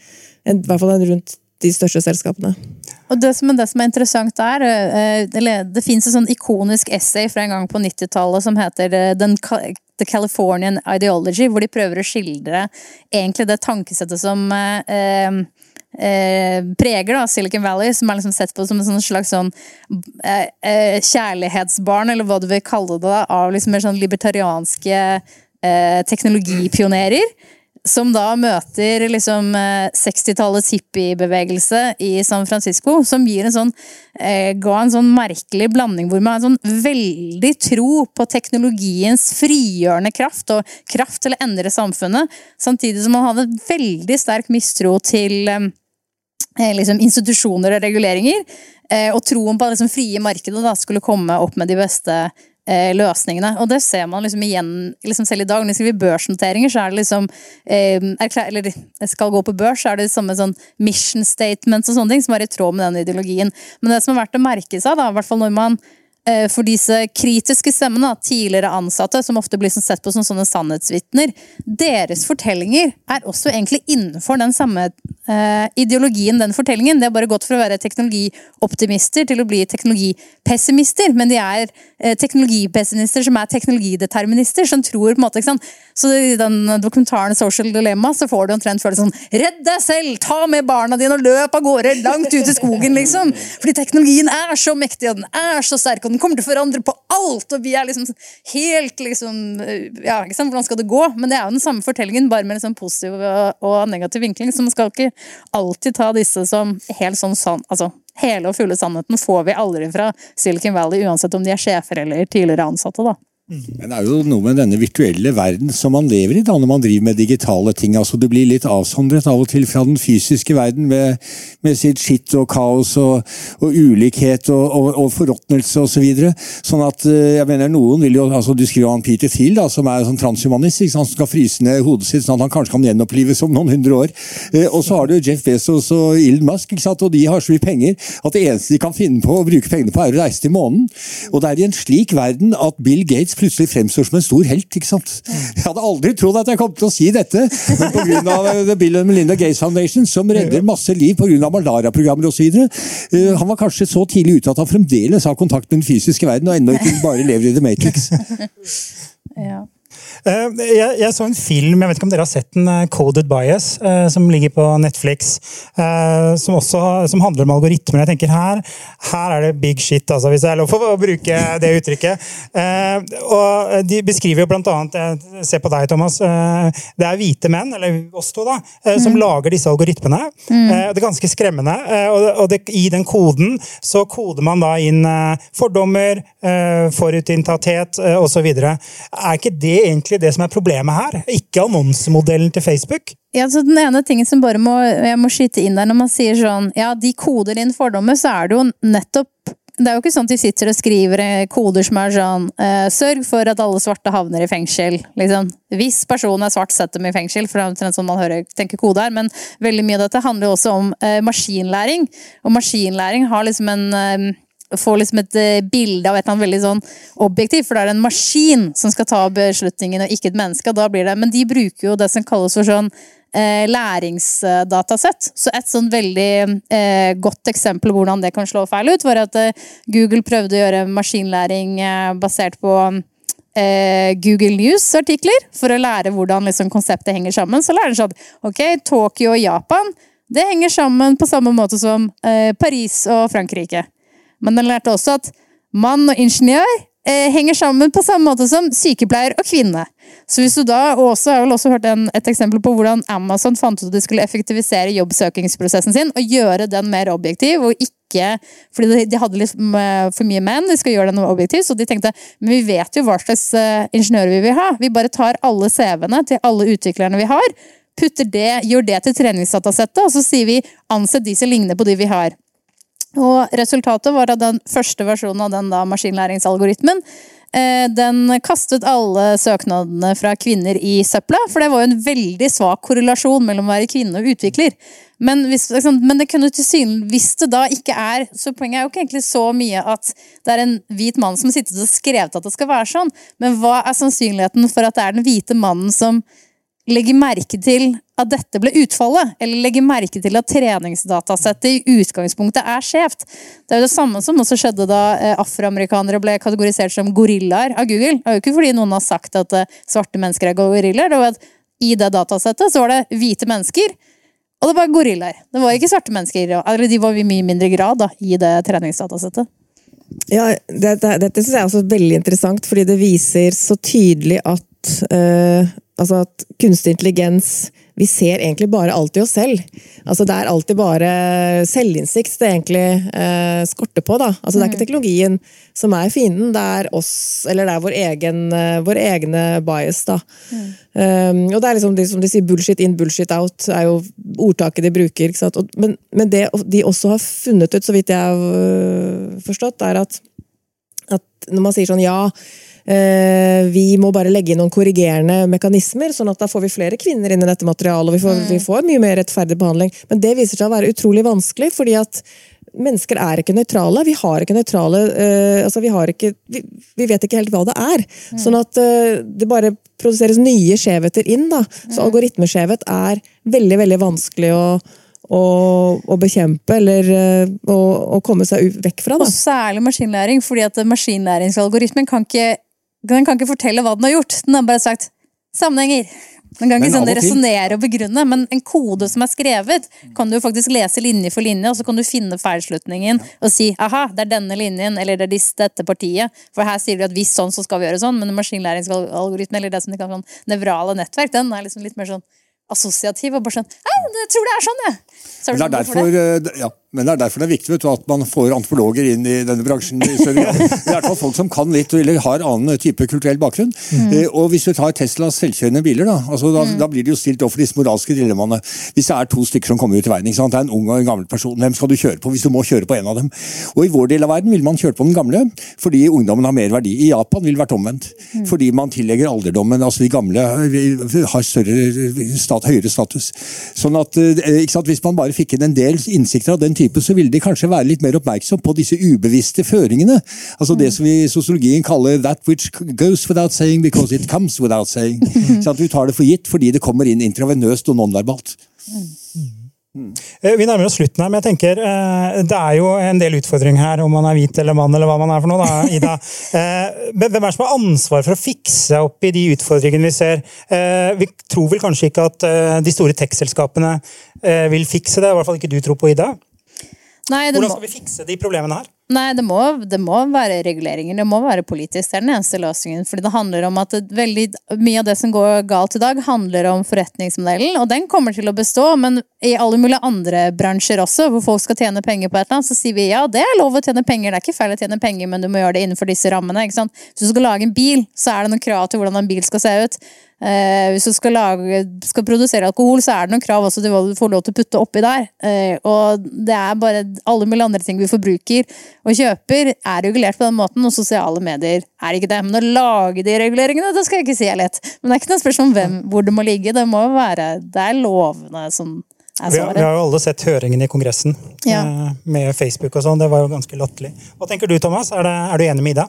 I hvert fall rundt de største selskapene. Og det som, det som er interessant der, eh, det, fins et sånn ikonisk essay fra en gang på 90-tallet som heter eh, den, The Californian Ideology, hvor de prøver å skildre egentlig det tankesettet som eh, eh, preger da, Silicon Valley, som er liksom sett på som en sånn slags sånn eh, eh, kjærlighetsbarn, eller hva du vil kalle det, av liksom mer sånn libertarianske eh, teknologipionerer. Som da møter liksom 60-tallets hippiebevegelse i San Francisco, som gir en sånn, eh, ga en sånn merkelig blanding hvor man har en sånn veldig tro på teknologiens frigjørende kraft og kraft til å endre samfunnet, samtidig som man hadde veldig sterk mistro til eh, Eh, liksom, institusjoner og reguleringer. Eh, og troen på at liksom, frie markedet da, skulle komme opp med de beste eh, løsningene. Og det ser man liksom igjen liksom selv i dag. Når vi skriver børsnoteringer, så er det liksom eh, Eller skal gå på børs, så er det samme sånn mission statements og sånne ting som er i tråd med den ideologien. Men det som er verdt å merke seg, da, i hvert fall når man for disse kritiske stemmene, tidligere ansatte, som ofte blir sett på som sånne sannhetsvitner, deres fortellinger er også egentlig innenfor den samme uh, ideologien, den fortellingen. Det har bare gått fra å være teknologioptimister til å bli teknologipessimister, men de er uh, teknologipessimister som er teknologideterminister, som tror på en måte, ikke sant? Så i den dokumentaren Social Dilemma så får du omtrent følelsen sånn Redd deg selv! Ta med barna dine og løp av gårde langt ut i skogen, liksom! Fordi teknologien er så mektig, og den er så sterk, og den kommer til å forandre på alt, og vi er liksom helt liksom Ja, ikke sant, hvordan skal det gå? Men det er jo den samme fortellingen, bare med liksom positiv og negativ vinkling. Så man skal ikke alltid ta disse som helt sånn sann Altså, hele og fulle sannheten får vi aldri fra Silicon Valley, uansett om de er sjefer eller tidligere ansatte, da. Men det er jo noe med denne virtuelle verden som man lever i da, når man driver med digitale ting. altså Du blir litt avsondret av og til fra den fysiske verden med, med sitt skitt og kaos og, og ulikhet og, og, og forråtnelse osv. Så videre. sånn at eh, jeg mener noen vil jo, altså Du skriver om Peter Thiel, da, som er sånn transhumanist, ikke sant, som skal fryse ned hodet sitt sånn at han kanskje kan gjenopplives om noen hundre år. Eh, og så har du Jeff Bezos og Elon Musk, ikke sant, og de har så mye penger at det eneste de kan finne på å bruke pengene på, er å reise til månen. Og det er i en slik verden at Bill Gates plutselig fremstår som en stor helt. ikke sant? Jeg hadde aldri trodd at jeg kom til å si dette, men pga. The Bill and Melinda Gates Foundation, som redder masse liv pga. malariaprogrammer osv. Uh, han var kanskje så tidlig ute at han fremdeles har kontakt med den fysiske verden, og ennå ikke bare lever i The Matrix. Eh, jeg, jeg, så en film, jeg vet ikke om dere har sett den, eh, Coded Bias, eh, som ligger på Netflix. Som, også, som handler om algoritmer. Jeg tenker her, her er det big shit, altså, hvis det er lov for å bruke det uttrykket. Og De beskriver jo blant annet, se på deg, Thomas, det er hvite menn, eller oss to, da, som mm. lager disse algoritmene. Mm. Det er ganske skremmende. Og det, i den koden så koder man da inn fordommer, forutinntatthet osv. Er ikke det egentlig det som er problemet her, ikke annonsemodellen til Facebook. Ja, så Den ene tingen som bare må, jeg må skyte inn der, når man sier sånn ja, de koder inn fordommer, så er det jo nettopp det er jo ikke sånn at de sitter og skriver koder som er sånn eh, Sørg for at alle svarte havner i fengsel. Liksom. Hvis personen er svart, sett dem i fengsel. For det er sånn man hører, tenker kode her. Men veldig mye av dette handler jo også om eh, maskinlæring. Og maskinlæring har liksom en eh, får liksom et eh, bilde av et eller annet veldig sånn objektivt, for det er en maskin som skal ta beslutningen, og ikke et menneske. da blir det, Men de bruker jo det som kalles for sånn eh, læringsdatasett. Så et sånn veldig eh, godt eksempel på hvordan det kan slå feil ut, var at eh, Google prøvde å gjøre maskinlæring eh, basert på eh, Google News-artikler, for å lære hvordan liksom, konseptet henger sammen. Så lærer de sånn ok, Tokyo og Japan det henger sammen på samme måte som Paris og Frankrike. Men den lærte også at mann og ingeniør eh, henger sammen på samme måte som sykepleier og kvinne. Så hvis du da, og også, Jeg har vel også hørt en, et eksempel på hvordan Amazon fant ut at de skulle effektivisere jobbsøkingsprosessen sin og gjøre den mer objektiv. og ikke fordi De hadde litt eh, for mye menn, de skal gjøre den objektiv, så de tenkte men vi vet jo hva slags uh, ingeniører vi vil ha. Vi bare tar alle CV-ene til alle utviklerne vi har, putter det, gjør det til treningsdatasettet, og så sier vi ansett de som ligner på de vi har. Og resultatet var at den første versjonen av den da maskinlæringsalgoritmen eh, den kastet alle søknadene fra kvinner i søpla, for det var jo en veldig svak korrelasjon mellom å være kvinne og utvikler. Men, hvis, men det kunne til syne, hvis det da ikke er Så poenget er jo ikke egentlig så mye at det er en hvit mann som sittet og skrevet at det skal være sånn, men hva er sannsynligheten for at det er den hvite mannen som legger merke til at dette ble utfallet, eller legge merke til at treningsdatasettet i utgangspunktet er skjevt. Det er jo det samme som også skjedde da eh, afroamerikanere ble kategorisert som gorillaer av Google. Det er jo ikke fordi noen har sagt at eh, svarte mennesker er gorillaer. det var at I det datasettet så var det hvite mennesker, og det var gorillaer. Det var ikke svarte mennesker. Eller de var i mye mindre grad da, i det treningsdatasettet. Ja, det, det, Dette synes jeg er også veldig interessant, fordi det viser så tydelig at, uh, altså at kunstig intelligens vi ser egentlig bare alltid oss selv. Altså Det er alltid bare selvinnsikt det egentlig eh, skorter på. da. Altså Det er ikke mm. teknologien som er fienden, det er oss, eller det er vår egen uh, vår egne bias. da. Mm. Um, og det er liksom det som de sier, bullshit in, bullshit out, er jo ordtaket de bruker. Og, men, men, det de også har funnet ut, så vidt jeg har forstått, er at, at når man sier sånn ja Eh, vi må bare legge inn noen korrigerende mekanismer, sånn at da får vi flere kvinner inn i dette materialet, og vi får, mm. vi får mye mer rettferdig behandling. Men det viser seg å være utrolig vanskelig, fordi at mennesker er ikke nøytrale. Vi har ikke nøytrale uh, altså vi, har ikke, vi, vi, vet ikke helt hva det er. Mm. Sånn at uh, det bare produseres nye skjevheter inn. da. Så mm. algoritmeskjevhet er veldig, veldig vanskelig å å, å, bekjempe eller å, å, komme seg vekk fra. Da. Og særlig maskinlæring, fordi at maskinlæringsalgoritmen kan ikke den kan ikke fortelle hva den har gjort. Den har bare sagt sammenhenger. Den kan ikke sånn resonnere og begrunne, men en kode som er skrevet, kan du faktisk lese linje for linje, og så kan du finne feilslutningen og si aha, det er denne linjen, eller det er dette partiet. For her sier de at hvis sånn, så skal vi gjøre sånn, men maskinlæringsalgoritmen, eller det som de kan sånn nevrale nettverk, den er liksom litt mer sånn assosiativ og bare sånn Jeg tror det er sånn, jeg. Så er det, det er derfor, det? Eh, ja, men det er derfor det er viktig du, at man får antropologer inn i denne bransjen. i større grad. <laughs> I hvert fall folk som kan litt, eller har annen type kulturell bakgrunn. Mm. Eh, og Hvis du tar Teslas selvkjørende biler, da, altså, da, mm. da, blir det jo stilt overfor disse moralske dilemmaene. Hvis det er to stykker som kommer ut i veien, det er en ung og en gammel person, hvem skal du kjøre på hvis du må kjøre på en av dem? Og I vår del av verden vil man kjøre på den gamle fordi ungdommen har mer verdi. I Japan vil det vært omvendt. Mm. Fordi man tillegger alderdommen, altså de gamle har større stat, høyere status. Sånn at, eh, sant? Hvis man bare fikk inn en del innsikter av den type, så ville de kanskje være litt mer oppmerksom på disse ubevisste føringene. Altså det som vi i sosiologien kaller 'that which goes without saying because it comes without saying'. Så at Du tar det for gitt fordi det kommer inn intravenøst og nonverbalt. Mm. Vi nærmer oss slutten her, men jeg tenker eh, det er jo en del utfordringer her, om man er hvit eller mann eller hva man er for noe. da, <laughs> Ida. Eh, hvem er det som har ansvar for å fikse opp i de utfordringene vi ser? Vi tror vel kanskje ikke at de store tech-selskapene vil fikse det, i hvert fall ikke du tror på, Ida? Nei, Hvordan skal vi fikse de problemene her? Nei, det må, det må, være reguleringer. Det må være politisk. Det er den eneste løsningen. Fordi det handler om at veldig, mye av det som går galt i dag, handler om forretningsmodellen. Og den kommer til å bestå, men i alle mulige andre bransjer også, hvor folk skal tjene penger på et eller annet, så sier vi ja, det er lov å tjene penger. Det er ikke feil å tjene penger, men du må gjøre det innenfor disse rammene. Hvis du skal lage en bil, så er det noen krav til hvordan en bil skal se ut. Eh, hvis du skal, lage, skal, produsere alkohol, så er det noen krav også til hva du får lov til å putte oppi der. Eh, og det er bare alle mulige andre ting vi forbruker og kjøper, er regulert på den måten, og sosiale medier er ikke det. Men å lage de reguleringene, det skal jeg ikke si er lett. Men det er ikke noe spørsmål om hvem, hvor det må ligge. Det må være Det er lovene som vi har, vi har, jo alle sett høringen i Kongressen ja. Eh, med Facebook og sånn. Det var jo ganske latterlig. Hva tenker du, Thomas? Er, det, er, du enig med Ida?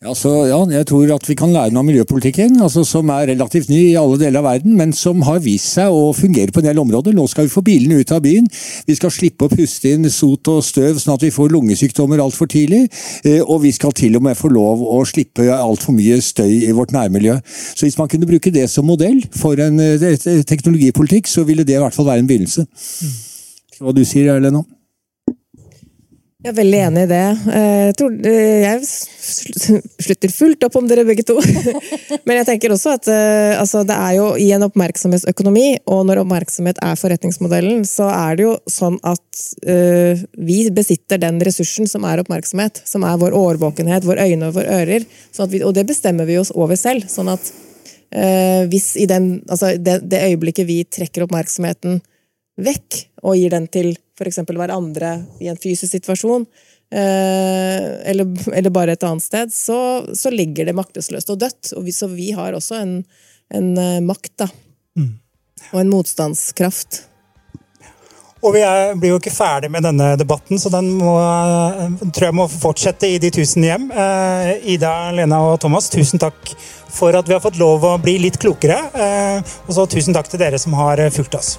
Ja, så, ja, jeg tror at vi kan lære noe av miljøpolitikken, altså, som er relativt ny i alle deler av verden, men som har vist seg å fungere på en del områder. Nå skal vi få bilene ut av byen. Vi skal slippe å puste inn sot og støv sånn at vi får lungesykdommer altfor tidlig. Eh, og vi skal til og med få lov å slippe altfor mye støy i vårt nærmiljø. Så hvis man kunne bruke det som modell for en eh, teknologipolitikk, så ville det i hvert fall være en begynnelse. Hva du sier, Lena? Jeg er veldig enig i det. Eh, jeg, tror, eh, jeg slutter fullt opp om dere begge to. <laughs> Men jeg tenker også at eh, altså, det er jo i en oppmerksomhetsøkonomi, og når oppmerksomhet er forretningsmodellen, så er det jo sånn at uh, vi besitter den ressursen som er oppmerksomhet. Som er vår årvåkenhet, vår øyne og våre ører. Vi, og det bestemmer vi oss over selv. sånn at uh, hvis i den, altså, det, det øyeblikket vi trekker oppmerksomheten vekk, og gir den til f.eks. hverandre i en fysisk situasjon, eh, eller, eller, bare et annet sted, så, så, ligger det maktesløst og dødt. Og vi, så vi har også en, en eh, makt, da. Mm. Og en motstandskraft. Og vi er, blir jo ikke ferdig med denne debatten, så den må, tror jeg må fortsette i de tusen hjem. Eh, Ida, Lena og Thomas, tusen takk for at vi har fått lov å bli litt klokere. Eh, og så tusen takk til dere som har fulgt oss.